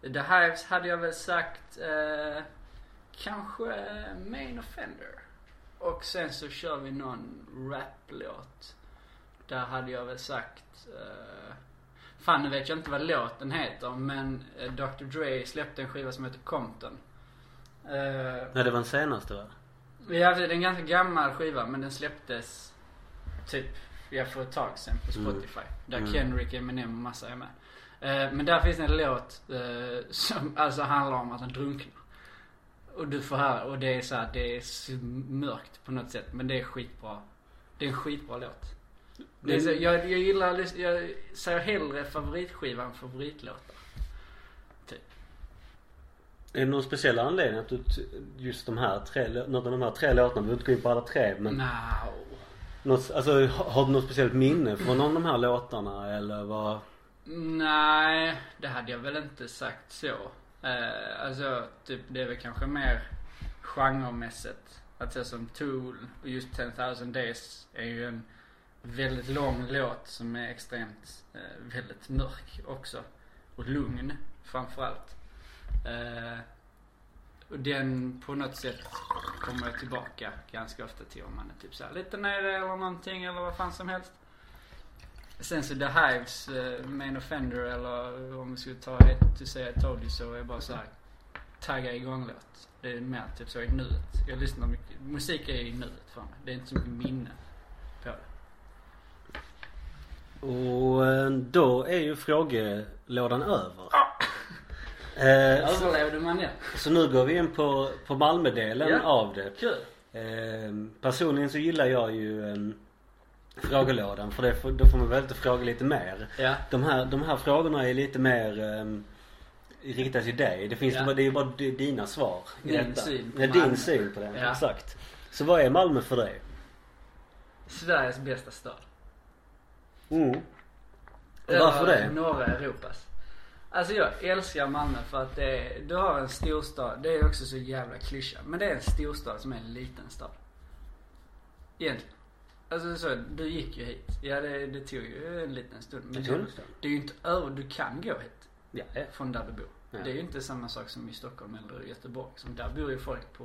[SPEAKER 2] The Hives hade jag väl sagt, eh, kanske Main Offender. Och sen så kör vi någon rap-låt Där hade jag väl sagt... eh, fan nu vet jag inte vad låten heter men eh, Dr Dre släppte en skiva som heter Compton. Uh,
[SPEAKER 1] Nej det var den senaste va?
[SPEAKER 2] ja, det är en ganska gammal skiva men den släpptes typ, ja för ett tag sedan på
[SPEAKER 1] Mm.
[SPEAKER 2] Spotify. Där
[SPEAKER 1] Mm.
[SPEAKER 2] Kendrick, Eminem och massa är med. Eh, men där finns en låt eh, som alltså handlar om att han drunknar. Och du får höra, och det är så här, det är mörkt på något sätt men det är skitbra. Det är en skitbra låt. Det är så, jag, jag gillar, jag säger hellre favoritskiva än favoritlåtar.
[SPEAKER 1] Är det någon speciell anledning att du just de här tre, någon av de här tre låtarna, du behöver inte gå in på alla tre men
[SPEAKER 2] No.
[SPEAKER 1] något, alltså, ha- har du något speciellt minne från någon av de här låtarna eller vad?
[SPEAKER 2] Nej, det hade jag väl inte sagt så. Eh, alltså, typ, det är väl kanske mer genremässigt. Att säga som Tool och just 10,000 Days är ju en väldigt lång låt som är extremt, eh, väldigt mörk också. Och lugn framförallt. Eh, och den på något sätt kommer jag tillbaka ganska ofta till om man är typ såhär lite nere eller någonting eller vad fan som helst. Sen så The Hives, uh, Main Offender eller om vi skulle ta ett say I told you så är bara så här tagga igång låt. Det är mer typ så i nuet. Jag lyssnar mycket, musik är i nuet för mig. Det är inte så mycket minne på det.
[SPEAKER 1] Och eh, då är ju frågelådan över. Eh, så,
[SPEAKER 2] Överlevde man det?
[SPEAKER 1] så nu går vi in på, på Malmödelen
[SPEAKER 2] Ja.
[SPEAKER 1] av det.
[SPEAKER 2] Kul.
[SPEAKER 1] Eh, personligen så gillar jag ju eh, frågelådan för det, då får man väl inte fråga lite mer.
[SPEAKER 2] Ja.
[SPEAKER 1] De här, de här frågorna är lite mer eh, riktade till dig. Det finns
[SPEAKER 2] Ja.
[SPEAKER 1] ju bara, det är ju bara di- dina svar. i
[SPEAKER 2] Din
[SPEAKER 1] detta.
[SPEAKER 2] syn på
[SPEAKER 1] ja,
[SPEAKER 2] Malmö.
[SPEAKER 1] din syn på det.
[SPEAKER 2] Ja.
[SPEAKER 1] Exakt. Så vad är Malmö för dig?
[SPEAKER 2] Sveriges bästa stad.
[SPEAKER 1] Mm. Varför det?
[SPEAKER 2] Norra Europas. Alltså jag älskar Malmö för att det är, du har en storstad, det är också så jävla klyscha. Men det är en storstad som är en liten stad. Egentligen. Alltså så, du gick ju hit. Ja det, det tog ju en liten stund. Men
[SPEAKER 1] Det tog
[SPEAKER 2] det, det är ju inte över, du kan gå hit.
[SPEAKER 1] Ja, ja.
[SPEAKER 2] Från där du bor.
[SPEAKER 1] Ja.
[SPEAKER 2] Det är ju inte samma sak som i Stockholm eller Göteborg. Som där bor ju folk på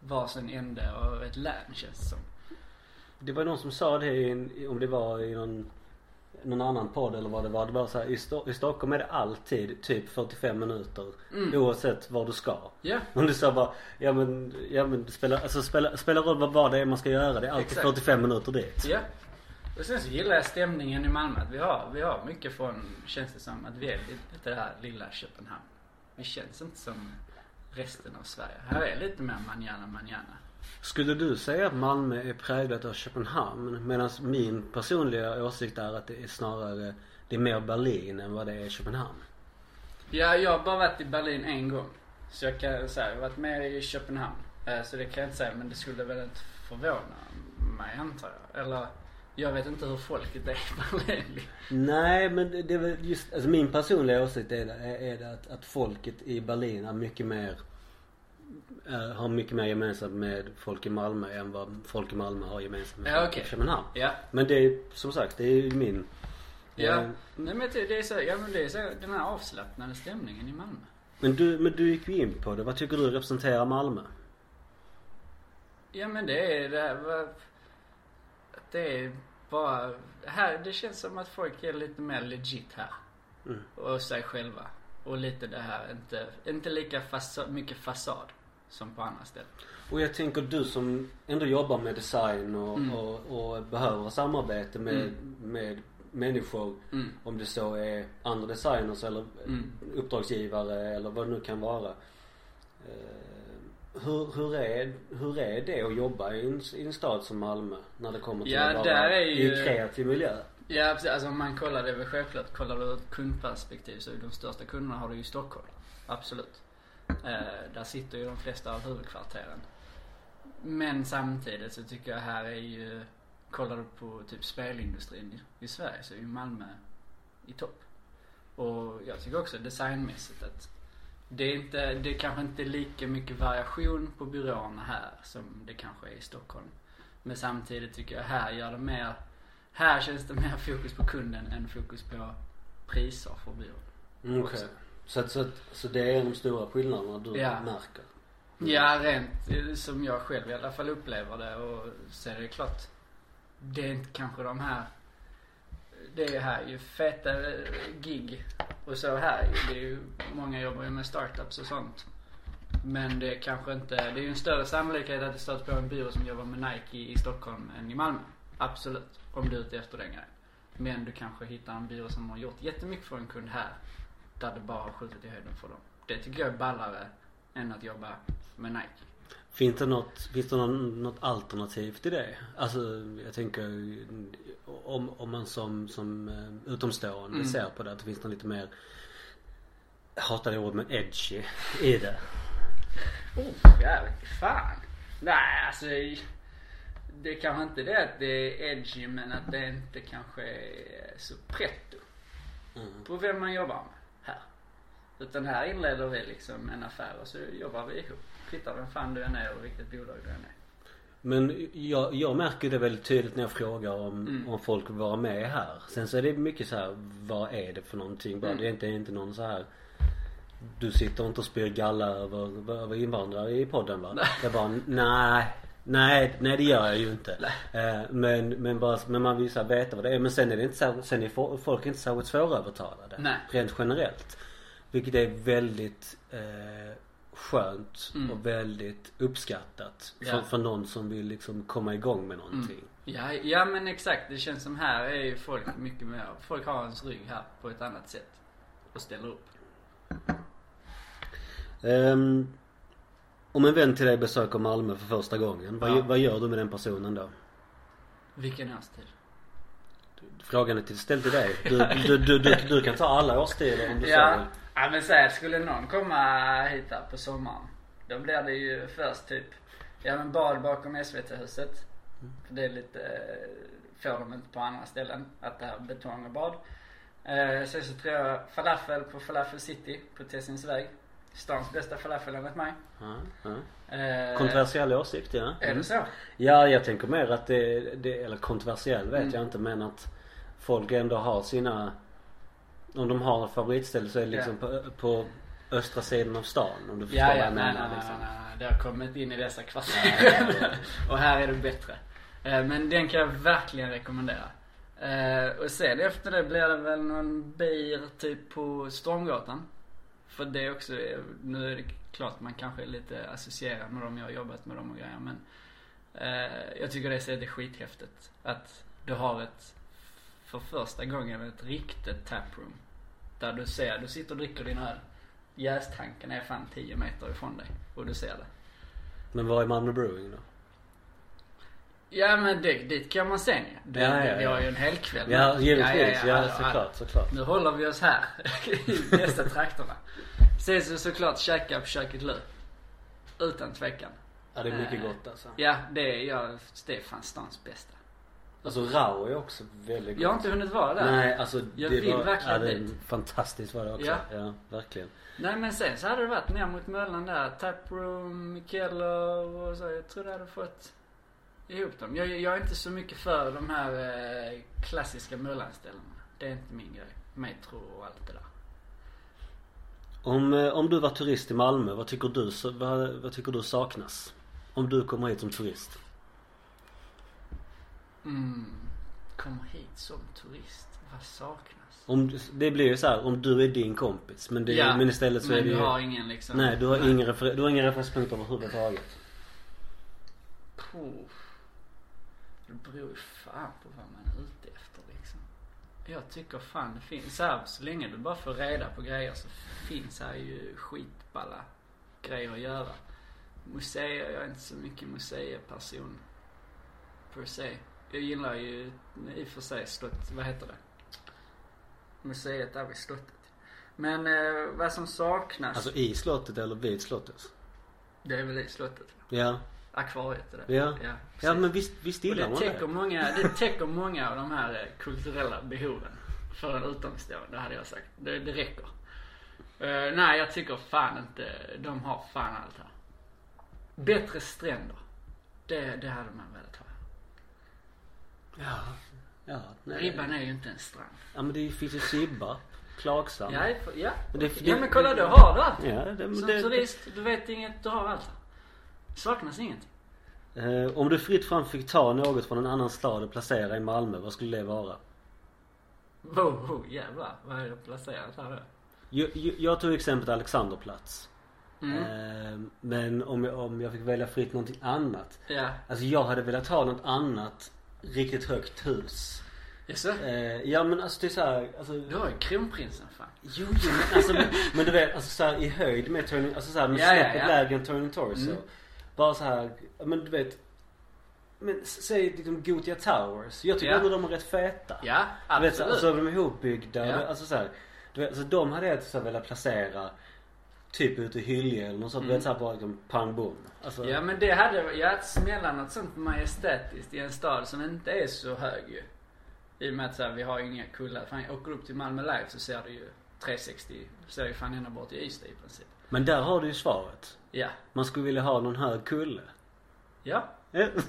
[SPEAKER 2] varsin ände av ett län känns det som.
[SPEAKER 1] Det var någon som sa det i om det var i någon, någon annan podd eller vad det var. Det var så här, i, Sto- i Stockholm är det alltid typ 45 minuter.
[SPEAKER 2] Mm.
[SPEAKER 1] Oavsett var du ska.
[SPEAKER 2] Ja.
[SPEAKER 1] Om du sa bara, ja men, ja men det spelar, alltså spelar, spelar roll vad, vad det är man ska göra. Det är alltid
[SPEAKER 2] Exakt.
[SPEAKER 1] 45 minuter dit.
[SPEAKER 2] Ja. Och sen så gillar jag stämningen i Malmö. Att vi har, vi har mycket från, känns det som, att vi är lite det här lilla Köpenhamn. Vi känns inte som resten av Sverige. Här är lite mer manjana manjana.
[SPEAKER 1] Skulle du säga att Malmö är präglat av Köpenhamn? Medan min personliga åsikt är att det är snarare, det är mer Berlin än vad det är Köpenhamn.
[SPEAKER 2] Ja, jag har bara varit i Berlin en gång. Så jag kan säga, jag har varit med i Köpenhamn. Eh, Så det kan jag inte säga, men det skulle väl inte förvåna mig antar jag. Eller, jag vet inte hur folket är i Berlin.
[SPEAKER 1] Nej men det är väl just, alltså min personliga åsikt är det, är det att, att folket i Berlin är mycket mer eh, har mycket mer gemensamt med folk i Malmö än vad folk i Malmö har gemensamt med
[SPEAKER 2] Ja,
[SPEAKER 1] folk i Köpenhamn.
[SPEAKER 2] Ja.
[SPEAKER 1] Men det är som sagt, det är ju min
[SPEAKER 2] Ja,
[SPEAKER 1] eh,
[SPEAKER 2] nej men det är så, ja men det är så, den här avslappnade stämningen i Malmö.
[SPEAKER 1] Men du, men du gick ju in på det. Vad tycker du representerar Malmö?
[SPEAKER 2] Ja men det är det här, det är bara, här, det känns som att folk är lite mer legit här.
[SPEAKER 1] Mm.
[SPEAKER 2] Och sig själva. Och lite det här, inte, inte lika fasa, mycket fasad som på andra ställen.
[SPEAKER 1] Och jag tänker du som ändå jobbar med design och,
[SPEAKER 2] Mm.
[SPEAKER 1] och, och behöver samarbete med,
[SPEAKER 2] Mm.
[SPEAKER 1] med människor.
[SPEAKER 2] Mm.
[SPEAKER 1] Om det så är andra designers eller
[SPEAKER 2] Mm.
[SPEAKER 1] uppdragsgivare eller vad det nu kan vara. Eh, hur, hur, är, hur är det att jobba i en, i en stad som Malmö? När det kommer till
[SPEAKER 2] Ja,
[SPEAKER 1] att vara
[SPEAKER 2] är
[SPEAKER 1] i
[SPEAKER 2] ju-
[SPEAKER 1] en kreativ miljö.
[SPEAKER 2] Ja precis, alltså om man kollar det är väl självklart, kollar du ur ett kundperspektiv så är de största kunderna har du ju i Stockholm. Absolut. Eh, där sitter ju de flesta av huvudkvarteren. Men samtidigt så tycker jag här är ju, kollar du på typ spelindustrin i, Sverige så är ju Malmö i topp. Och jag tycker också designmässigt att det är inte, det är kanske inte lika mycket variation på byråerna här som det kanske är i Stockholm. Men samtidigt tycker jag här gör det mer, här känns det mer fokus på kunden än fokus på priser för byrån.
[SPEAKER 1] Mm, okay. Så, att- så, att- så det är de stora skillnaderna du
[SPEAKER 2] Ja.
[SPEAKER 1] märker?
[SPEAKER 2] Ja, rent eh, som jag själv i alla fall upplever det och så är det klart. Det är inte kanske de här, det är här ju feta eh, gig och så här Det är ju, många jobbar ju med startups och sånt. Men det är kanske inte, det är ju en större sannolikhet att du stöter på en byrå som jobbar med Nike i Stockholm än i Malmö. Absolut. Om du är ute efter den grejen. Men du kanske hittar en byrå som har gjort jättemycket för en kund här. Där det bara skjutit i höjden för dem. Det tycker jag är ballare än att jobba med Nike.
[SPEAKER 1] Finns det något, finns det någon, något alternativ till det? Alltså jag tänker om, om man som, som eh, utomstående
[SPEAKER 2] Mm.
[SPEAKER 1] ser på det att det finns något lite mer hatar det ordet men edgy i det.
[SPEAKER 2] Oh, jävlar fan. Nej, alltså. Det är kanske inte det att det är edgy men att det inte kanske är så pretto.
[SPEAKER 1] Mm.
[SPEAKER 2] På vem man jobbar med. Utan här inleder vi liksom en affär och så jobbar vi ihop. Kvittar vem fan du än är och vilket bolag du än är.
[SPEAKER 1] Men jag, jag märker det väldigt tydligt när jag frågar om,
[SPEAKER 2] Mm.
[SPEAKER 1] om folk vill vara med här. Sen så är det mycket så här, vad är det för någonting? Bara,
[SPEAKER 2] Mm.
[SPEAKER 1] Det är inte, inte någon så här du sitter inte och spyr galla över, över invandrare i podden va?
[SPEAKER 2] Nej.
[SPEAKER 1] Jag bara, nej. Nej, nej det gör jag ju inte. Eh, men, men, bara, men man vill här veta vad det är. Men sen är det inte så, sen är fo- folk inte särskilt svårövertalade.
[SPEAKER 2] Nej.
[SPEAKER 1] Rent generellt. Vilket är väldigt eh, skönt
[SPEAKER 2] Mm.
[SPEAKER 1] och väldigt uppskattat. För,
[SPEAKER 2] Ja.
[SPEAKER 1] för någon som vill liksom komma igång med någonting.
[SPEAKER 2] Ja, ja men exakt. Det känns som här är ju folk mycket mer, folk har ens rygg här på ett annat sätt. Och ställer upp.
[SPEAKER 1] Ehm, om en vän till dig besöker Malmö för första gången. Vad,
[SPEAKER 2] Ja.
[SPEAKER 1] vad gör du med den personen då?
[SPEAKER 2] Vilken årstid?
[SPEAKER 1] Frågan är till, ställd till dig. Du, du, du, du, kan ta alla årstider om du så
[SPEAKER 2] Ja,
[SPEAKER 1] vill.
[SPEAKER 2] Ja men att skulle någon komma hit här på sommaren. Då blir det ju först typ, ja men bad bakom SVT-huset. För det är lite, får de inte på andra ställen. Att det här betong och bad. Eh, sen så tror jag falafel på Falafel City på Tessinsväg. Stans bästa falafel enligt mig.
[SPEAKER 1] Ja.
[SPEAKER 2] Eh,
[SPEAKER 1] Kontroversiell åsikt ja.
[SPEAKER 2] Är det så?
[SPEAKER 1] Ja, jag tänker mer att det, det eller kontroversiell vet
[SPEAKER 2] Mm.
[SPEAKER 1] jag inte men att folk ändå har sina om de har favoritställe så är det liksom på, på östra sidan av stan om du förstår
[SPEAKER 2] Ja,
[SPEAKER 1] vad
[SPEAKER 2] ja,
[SPEAKER 1] jag
[SPEAKER 2] nej,
[SPEAKER 1] menar
[SPEAKER 2] nej,
[SPEAKER 1] liksom.
[SPEAKER 2] nej, nej, det har kommit in i dessa kvarter. och här är det bättre. Eh, Men den kan jag verkligen rekommendera. Eh, Och sen efter det blir det väl någon bir typ på Stormgatan. För det är också, nu är det klart man kanske är lite associerad med dem, jag har jobbat med dem och grejer men eh, Jag tycker det är det är skithäftigt. Att du har ett, för första gången ett riktigt taproom. Där du ser, du sitter och dricker din öl. jästanken är fan 10 meter ifrån dig och du ser det.
[SPEAKER 1] Men vad är Malmö Brewing då?
[SPEAKER 2] Ja men det, dit kan man sen ju. Det,
[SPEAKER 1] Ja, ja,
[SPEAKER 2] det, vi
[SPEAKER 1] ja.
[SPEAKER 2] har ju en hel kväll.
[SPEAKER 1] Ja, givetvis. Ja,
[SPEAKER 2] alltså,
[SPEAKER 1] såklart, såklart.
[SPEAKER 2] Nu håller vi oss här i bästa trakterna. Ses vi såklart käka på Köket Lu. Utan tvekan.
[SPEAKER 1] Ja, det är mycket
[SPEAKER 2] Eh,
[SPEAKER 1] gott alltså.
[SPEAKER 2] Ja, det är, ja, det är fan stans bästa.
[SPEAKER 1] Alltså Rao är också väldigt gott.
[SPEAKER 2] Jag har inte hunnit vara där.
[SPEAKER 1] Nej, alltså
[SPEAKER 2] Jag
[SPEAKER 1] det
[SPEAKER 2] vill
[SPEAKER 1] var,
[SPEAKER 2] verkligen
[SPEAKER 1] ja, det fantastiskt var det också.
[SPEAKER 2] Ja.
[SPEAKER 1] Ja, verkligen.
[SPEAKER 2] Nej men sen så hade det varit ner mot Möllan där. Taproom, Mikeller och så. Jag tror det hade fått ihop dem. Jag, jag är inte så mycket för de här eh, klassiska Möllanställena. Det är inte min grej. Metro och allt det där.
[SPEAKER 1] Om, eh, om du var turist i Malmö, vad tycker du, vad, vad tycker du saknas? Om du kommer hit som turist.
[SPEAKER 2] Mm. Kommer hit som turist. Vad saknas?
[SPEAKER 1] Om, det blir ju så här, om du är din kompis. Men, det,
[SPEAKER 2] Ja,
[SPEAKER 1] men istället så
[SPEAKER 2] men
[SPEAKER 1] är det
[SPEAKER 2] du
[SPEAKER 1] ju...
[SPEAKER 2] har ingen liksom...
[SPEAKER 1] Nej, du har, Ingen refer, du har ingen referenspunkt överhuvudtaget.
[SPEAKER 2] Puh. Det beror ju fan på vad man är ute efter liksom. Jag tycker fan det finns, så, här, så länge du bara får reda på grejer så finns här ju skitballa grejer att göra. Museer, jag är inte så mycket museiperson. Per se. Jag gillar ju i och för sig slott, vad heter det? Museet där vid slottet. Men eh, vad som saknas,
[SPEAKER 1] Alltså i slottet eller vid slottet?
[SPEAKER 2] det är väl i slottet.
[SPEAKER 1] Ja.
[SPEAKER 2] Akvariet är det.
[SPEAKER 1] Ja.
[SPEAKER 2] ja
[SPEAKER 1] Ja men visst, visst
[SPEAKER 2] Och
[SPEAKER 1] gillar
[SPEAKER 2] det
[SPEAKER 1] man
[SPEAKER 2] täcker,
[SPEAKER 1] det.
[SPEAKER 2] många, det täcker många av de här eh, kulturella behoven. För en utomstående hade jag sagt. Det, det räcker. Eh, nej jag tycker fan inte, de har fan allt här. Bättre stränder. Det, det hade man velat ha.
[SPEAKER 1] Ja. Ja. Nej.
[SPEAKER 2] Ribban är ju inte en strand.
[SPEAKER 1] Ja men det finns ju Sibba. Klagsam.
[SPEAKER 2] Ja, ja.
[SPEAKER 1] Men det-
[SPEAKER 2] ja men kolla, då har du allt.
[SPEAKER 1] Ja, det,
[SPEAKER 2] Som
[SPEAKER 1] det,
[SPEAKER 2] turist, du vet inget, du har allt. Saknas inget.
[SPEAKER 1] Eh, om du fritt fram fick ta något från en annan stad och placera i Malmö, vad skulle det vara?
[SPEAKER 2] Wow, oh, jävlar. Vad är det placerat här då?
[SPEAKER 1] Jag, jag, jag tog exemplet Alexanderplats.
[SPEAKER 2] Mm.
[SPEAKER 1] Eh, men om jag, om jag fick välja fritt någonting annat.
[SPEAKER 2] Ja.
[SPEAKER 1] Alltså jag hade velat ha något annat riktigt högt hus.
[SPEAKER 2] Jaså?
[SPEAKER 1] Eh, ja men alltså det är såhär, alltså,
[SPEAKER 2] Du har ju kronprinsen fan.
[SPEAKER 1] Jo, jo men alltså, men, men du vet, alltså såhär i höjd med Turning, alltså såhär med
[SPEAKER 2] Ja, ja,
[SPEAKER 1] snäppet
[SPEAKER 2] ja.
[SPEAKER 1] lägre än Turning Torso.
[SPEAKER 2] Mm.
[SPEAKER 1] Bara så här, men du vet. Men säg liksom Gotia Towers. Jag tycker
[SPEAKER 2] Ja.
[SPEAKER 1] ändå de är rätt feta.
[SPEAKER 2] Ja,
[SPEAKER 1] Du vet, så,
[SPEAKER 2] absolut.
[SPEAKER 1] så är de ihopbyggda.
[SPEAKER 2] Ja.
[SPEAKER 1] Ja. Alltså så här, du vet, så de hade jag så velat placera typ ute i Hyllie eller något sånt. Du vet såhär bara liksom pang bom. Alltså,
[SPEAKER 2] Ja men det hade, ja att smälla något sånt majestätiskt i en stad som inte är så hög ju. I och med att så här, vi har inga kullar. Fan, jag åker upp till Malmö live så ser du ju 360, ser ju fan ända bort i Ystad i princip.
[SPEAKER 1] Men där har du ju svaret.
[SPEAKER 2] Ja.
[SPEAKER 1] Man skulle vilja ha någon hög kulle.
[SPEAKER 2] Ja.
[SPEAKER 1] Ja.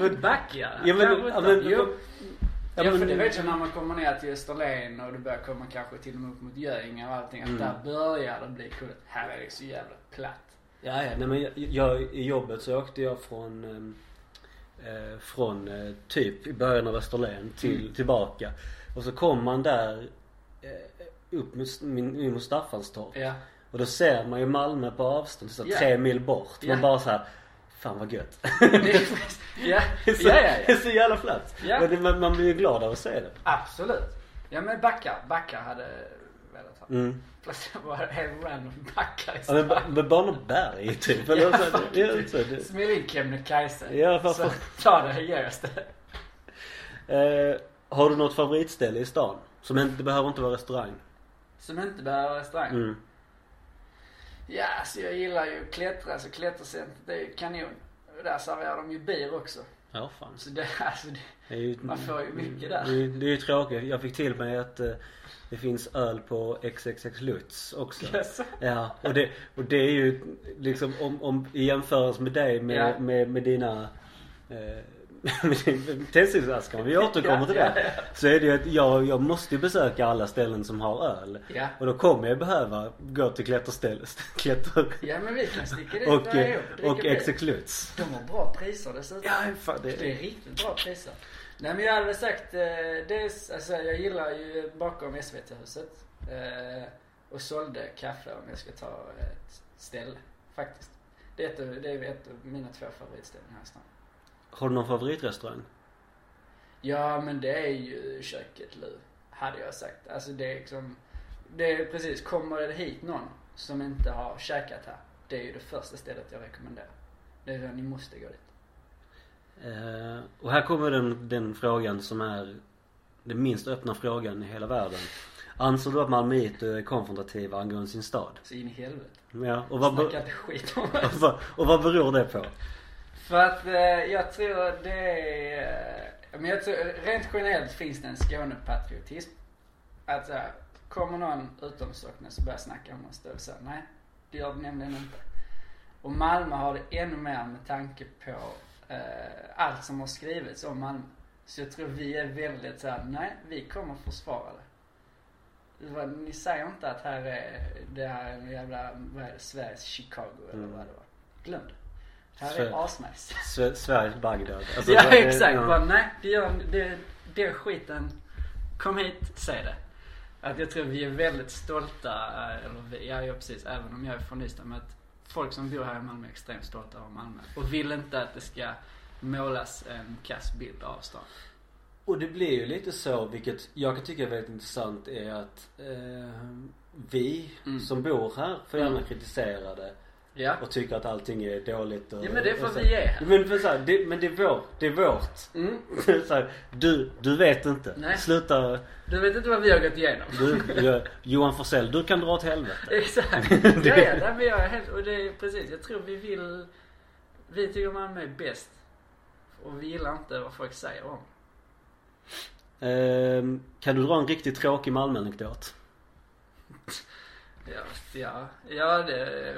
[SPEAKER 2] lite backigare.
[SPEAKER 1] Ja, men- ja, men-
[SPEAKER 2] jo.
[SPEAKER 1] Ja, men-
[SPEAKER 2] för det vet jag när man kommer ner till Österlen och du börjar komma kanske till och med upp mot Göinge och allting. Att
[SPEAKER 1] Mm.
[SPEAKER 2] där börjar det bli kulligt. Här är det så jävla platt.
[SPEAKER 1] Ja, ja. Nej, men jag, jag, i jobbet så åkte jag från, ehm, eh, från eh, typ i början av Österlen till,
[SPEAKER 2] Mm.
[SPEAKER 1] tillbaka. Och så kom man där eh, upp mot, Staffanstorp.
[SPEAKER 2] Ja.
[SPEAKER 1] Och då ser man ju Malmö på avstånd, så
[SPEAKER 2] Ja.
[SPEAKER 1] tre mil bort.
[SPEAKER 2] Ja.
[SPEAKER 1] Man bara så här, fan vad gött.
[SPEAKER 2] Det ja,
[SPEAKER 1] Det
[SPEAKER 2] ja, ja,
[SPEAKER 1] det
[SPEAKER 2] ja.
[SPEAKER 1] så jävla platt.
[SPEAKER 2] Ja.
[SPEAKER 1] Och det, man, man blir ju glad av att se det.
[SPEAKER 2] Absolut. Ja men backar, backar hade velat ha.
[SPEAKER 1] Mm.
[SPEAKER 2] Placera bara helt random backar i
[SPEAKER 1] Ja, men, men bara något berg typ. Eller
[SPEAKER 2] Ja,
[SPEAKER 1] så, det, ja, så, det.
[SPEAKER 2] Smäll in Kebnekaise.
[SPEAKER 1] Ja, varför?
[SPEAKER 2] Så ta det seriöst.
[SPEAKER 1] Eh, har du något favoritställe i stan? Som inte, det behöver inte vara restaurang.
[SPEAKER 2] Som inte behöver restaurang.
[SPEAKER 1] Mm.
[SPEAKER 2] Ja, så jag gillar ju att klättra, så klättercentret det är ju kanon. Där serverar de ju bir också.
[SPEAKER 1] Ja, fan.
[SPEAKER 2] Så det, alltså det,
[SPEAKER 1] Det är ju,
[SPEAKER 2] Man får ju mycket där.
[SPEAKER 1] Det det är ju tråkigt. Jag fick till mig att eh, det finns öl på XXX Lutz också.
[SPEAKER 2] Jaså?
[SPEAKER 1] Ja, och det, och det är ju liksom om, om i jämförelse med dig med,
[SPEAKER 2] Ja.
[SPEAKER 1] med, med dina eh, med din tändsticksaskar, vi återkommer till det. Så är det ju att jag, jag måste ju besöka alla ställen som har öl.
[SPEAKER 2] Ja.
[SPEAKER 1] Och då kommer jag behöva gå till klätterstället, klätter
[SPEAKER 2] Ja men vi kan sticka dit
[SPEAKER 1] och,
[SPEAKER 2] där
[SPEAKER 1] eh,
[SPEAKER 2] ihop dricka
[SPEAKER 1] och. XX Lutz.
[SPEAKER 2] De har bra priser dessutom.
[SPEAKER 1] Ja, fan det
[SPEAKER 2] Det är riktigt bra priser. Nej men jag hade väl sagt, eh, är, alltså jag gillar ju bakom SVT-huset. Eh, och sålde kaffe om jag ska ta ett ställe. Faktiskt. Det är ett, det är ett av mina två favoritställen här i stan.
[SPEAKER 1] Har du någon favoritrestaurang?
[SPEAKER 2] Ja men det är ju köket Lu. Hade jag sagt. Alltså det är liksom, det är precis, kommer det hit någon som inte har käkat här. Det är ju det första stället jag rekommenderar. Det är det ni måste gå dit.
[SPEAKER 1] Eh, och här kommer den, den frågan som är den minst öppna frågan i hela världen. Anser du att malmöiter är konfrontativa angående sin stad?
[SPEAKER 2] Så in i helvete.
[SPEAKER 1] Ja, och vad, be-
[SPEAKER 2] skit om
[SPEAKER 1] och, vad, och vad beror det på?
[SPEAKER 2] För att eh, jag tror det är... Men jag tror rent generellt finns det en Skånepatriotism. Att så här, kommer någon utomstockholmare så börjar snacka om oss då så här, nej det gör det nämligen inte. Och Malmö har det ännu mer med tanke på eh, allt som har skrivits om Malmö. Så jag tror vi är väldigt så här, nej vi kommer försvara det. Ni säger inte att här är, det här är en jävla, vad är det, Sveriges Chicago eller
[SPEAKER 1] Mm.
[SPEAKER 2] vad det var. Glöm det. Här
[SPEAKER 1] Sve-
[SPEAKER 2] är asnice.
[SPEAKER 1] Sve- Sveriges Bagdad. Alltså,
[SPEAKER 2] ja
[SPEAKER 1] det-
[SPEAKER 2] exakt.
[SPEAKER 1] ja.
[SPEAKER 2] Bara, nej, det gör, det, det skiten. Kom hit, säg det. Att jag tror vi är väldigt stolta, eh, eller vi, ja, ja precis, även om jag är från Ystad, men att folk som bor här i Malmö är extremt stolta över Malmö. Och vill inte att det ska målas en kass bild av stan.
[SPEAKER 1] Och det blir ju lite så, vilket jag kan tycka är väldigt intressant, är att eh, vi
[SPEAKER 2] Mm.
[SPEAKER 1] som bor här får gärna
[SPEAKER 2] Mm.
[SPEAKER 1] kritisera det
[SPEAKER 2] Ja.
[SPEAKER 1] och tycker att allting är dåligt och,
[SPEAKER 2] Ja men det är för att vi är här.
[SPEAKER 1] Men, för så här, det, men det är vår, det är vårt.
[SPEAKER 2] Mm.
[SPEAKER 1] så här, du, du vet inte.
[SPEAKER 2] Nej.
[SPEAKER 1] Sluta.
[SPEAKER 2] Du vet inte vad vi har gått igenom.
[SPEAKER 1] Du, ja, Johan Forsell, du kan dra åt helvete.
[SPEAKER 2] Exakt. ja, ja, nej, men jag är helt, och det är precis, jag tror vi vill, vi tycker Malmö är bäst. Och vi gillar inte vad folk säger om.
[SPEAKER 1] Ehm, kan du dra en riktigt tråkig Malmö-anekdot?
[SPEAKER 2] Ja, ja, ja det,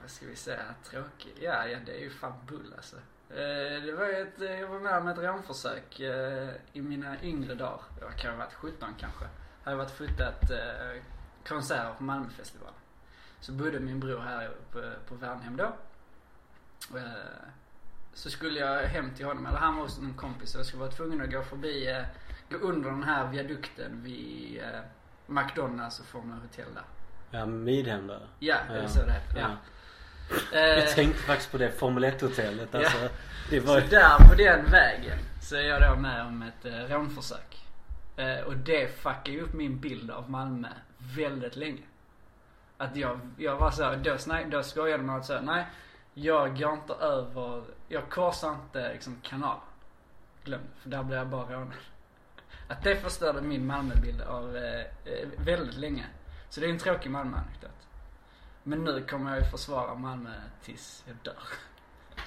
[SPEAKER 2] vad ska vi säga, tråkigt. Ja, ja det är ju fan bull alltså. Eh, det var ju ett, eh, jag var med om ett rånförsök eh, i mina yngre dagar. Jag kan ha varit 17 kanske. Jag Hade varit fotat konserter på Malmöfestivalen. Så bodde min bror här på, på Värnhem då. Så skulle jag hem till honom, eller han var hos en kompis och jag skulle vara tvungen att gå förbi, gå under den här viadukten vid McDonalds och Formula Hotel där.
[SPEAKER 1] Ja, Midhem där.
[SPEAKER 2] Ja, är
[SPEAKER 1] Ja.
[SPEAKER 2] det så det heter? Ja.
[SPEAKER 1] Ja.
[SPEAKER 2] Eh,
[SPEAKER 1] Jag tänkte faktiskt på det Formel 1-hotellet. Alltså,
[SPEAKER 2] Ja.
[SPEAKER 1] det
[SPEAKER 2] Så
[SPEAKER 1] var
[SPEAKER 2] där på den vägen så är jag då med om ett eh, rånförsök. Eh, och det fuckar ju upp min bild av Malmö väldigt länge. Att jag, jag var så då, snack, då skojade man att säga nej, jag går inte över, jag korsar inte liksom kanal. Glöm det, för där blir jag bara rånad. Att det förstörde min Malmöbild av eh, eh, väldigt länge. Så det är en tråkig Malmö-anekdot. Men nu kommer jag ju försvara Malmö tills jag dör.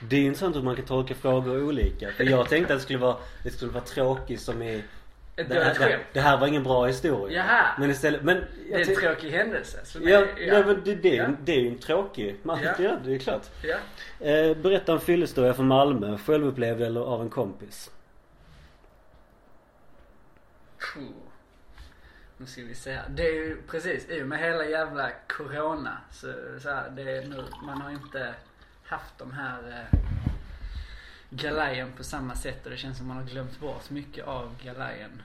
[SPEAKER 1] Det är ju intressant hur man kan tolka frågor olika. För jag tänkte att det skulle vara, det skulle vara tråkigt som i det det,
[SPEAKER 2] skämt.
[SPEAKER 1] det här var ingen bra historia.
[SPEAKER 2] Jaha.
[SPEAKER 1] Men istället, men
[SPEAKER 2] Det är en tråkig händelse.
[SPEAKER 1] Ja,
[SPEAKER 2] det,
[SPEAKER 1] ja. men det, det, är
[SPEAKER 2] Ja.
[SPEAKER 1] det är ju en tråkig man,
[SPEAKER 2] Ja.
[SPEAKER 1] ja. det är klart.
[SPEAKER 2] Ja.
[SPEAKER 1] Eh, berätta en fyllehistoria från Malmö, självupplevd eller av en kompis.
[SPEAKER 2] Puh. Nu ska vi se här. Det är ju precis, i och med hela jävla corona så, så här, det är nu, man har inte haft de här eh, galajen på samma sätt och det känns som man har glömt bort mycket av galajen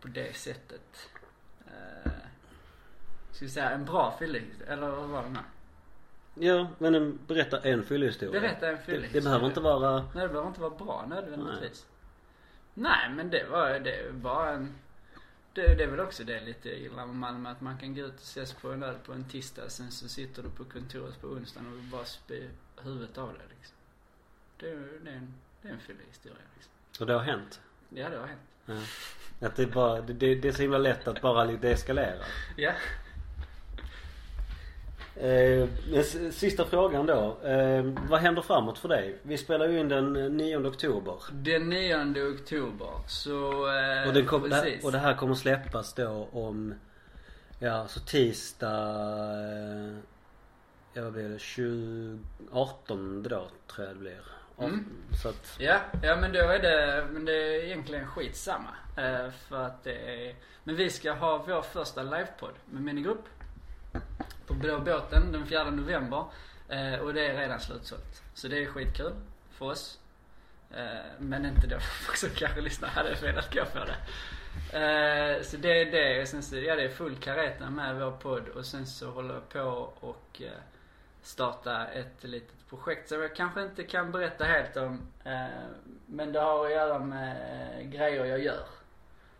[SPEAKER 2] på det sättet. Eh, ska vi säga en bra fyllehistoria, eller vad var det nu?
[SPEAKER 1] Ja, men en, berätta en fyllehistoria.
[SPEAKER 2] Berätta en
[SPEAKER 1] Det,
[SPEAKER 2] fyllehistoria.
[SPEAKER 1] det behöver inte vara...
[SPEAKER 2] Nej det behöver inte vara bra nödvändigtvis. Nej, men det var, det var en det, det är väl också det lite illa med Malmö att man kan gå ut och ses på en öl på en tisdag sen så sitter du på kontoret på onsdagen och bara spyr huvudet av dig liksom. Det, är- det är en, det är en fyllig historia liksom.
[SPEAKER 1] Och det har hänt.
[SPEAKER 2] Ja det har hänt.
[SPEAKER 1] Ja. Att det, är bara, det, det är så himla lätt att bara lite eskalera.
[SPEAKER 2] Ja.
[SPEAKER 1] Eh, sista frågan då. Eh, vad händer framåt för dig? Vi spelar ju in den eh, 9 oktober.
[SPEAKER 2] Den 9 oktober så, eh,
[SPEAKER 1] Och, den kom, det,
[SPEAKER 2] precis.
[SPEAKER 1] och det här kommer släppas då om, ja så tisdag, eh, ja vad blir det, 20, 18 då tror jag det blir.
[SPEAKER 2] Mm.
[SPEAKER 1] Så att,
[SPEAKER 2] Ja, ja men då är det, men det är egentligen skitsamma. Eh, för att det är, men vi ska ha vår första livepodd med minigrupp. På Blå båten den 4 november. Eh, och det är redan slutsålt. Så det är skitkul för oss. Eh, men inte då för folk som kanske lyssnar hade velat gå på det. Eh, så det är det. Sen så, ja det är full kareta med vår podd och sen så håller jag på och eh, starta ett litet projekt som jag kanske inte kan berätta helt om. Eh, men det har att göra med eh, grejer jag gör.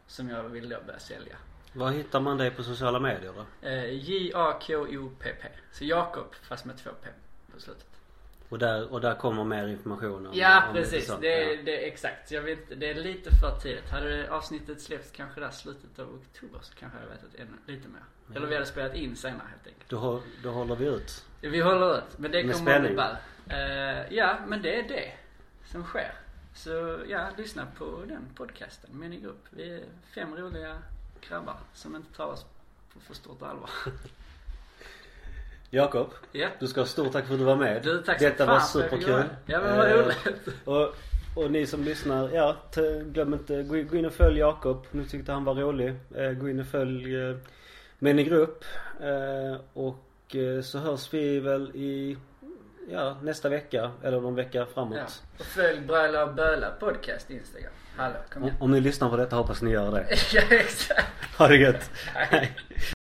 [SPEAKER 2] Som jag vill då börja sälja.
[SPEAKER 1] Var hittar man dig på sociala medier då?
[SPEAKER 2] Eh, J-A-K-O-P-P. Så Jakob fast med två P på slutet.
[SPEAKER 1] Och där, och där kommer mer information om
[SPEAKER 2] Ja
[SPEAKER 1] om
[SPEAKER 2] precis,
[SPEAKER 1] sånt.
[SPEAKER 2] det,
[SPEAKER 1] Ja.
[SPEAKER 2] det är exakt. Jag vet det är lite för tidigt. Hade avsnittet släppts kanske där slutet av oktober så kanske jag vetat ännu lite mer. Eller vi hade spelat in senare helt enkelt.
[SPEAKER 1] Då, då håller vi ut.
[SPEAKER 2] Vi håller ut, men det
[SPEAKER 1] Med
[SPEAKER 2] kommer bli
[SPEAKER 1] spänning.
[SPEAKER 2] ball. Eh, ja, men det är det som sker. Så ja, lyssna på den podcasten, Min i grupp. Vi är fem roliga grabbar som inte tar oss på för stort allvar.
[SPEAKER 1] Jakob,
[SPEAKER 2] Ja.
[SPEAKER 1] du ska ha stort tack för att du var med.
[SPEAKER 2] Du, tack
[SPEAKER 1] Detta
[SPEAKER 2] fan
[SPEAKER 1] var superkul.
[SPEAKER 2] Ja men vad
[SPEAKER 1] Eh,
[SPEAKER 2] roligt.
[SPEAKER 1] Och, och ni som lyssnar, ja, glöm inte, gå in, gå in och följ Jakob. Nu tyckte han var rolig. Eh, gå in och följ eh, Män i grupp. Eh, och så hörs vi väl i, ja, nästa vecka. Eller någon vecka framåt.
[SPEAKER 2] Ja. Och följ Bröla och Böla podcast Instagram. Hallå, kom
[SPEAKER 1] Om,
[SPEAKER 2] igen.
[SPEAKER 1] om ni lyssnar på detta hoppas ni gör det.
[SPEAKER 2] ja exakt.
[SPEAKER 1] Ha det gött.
[SPEAKER 2] Hej.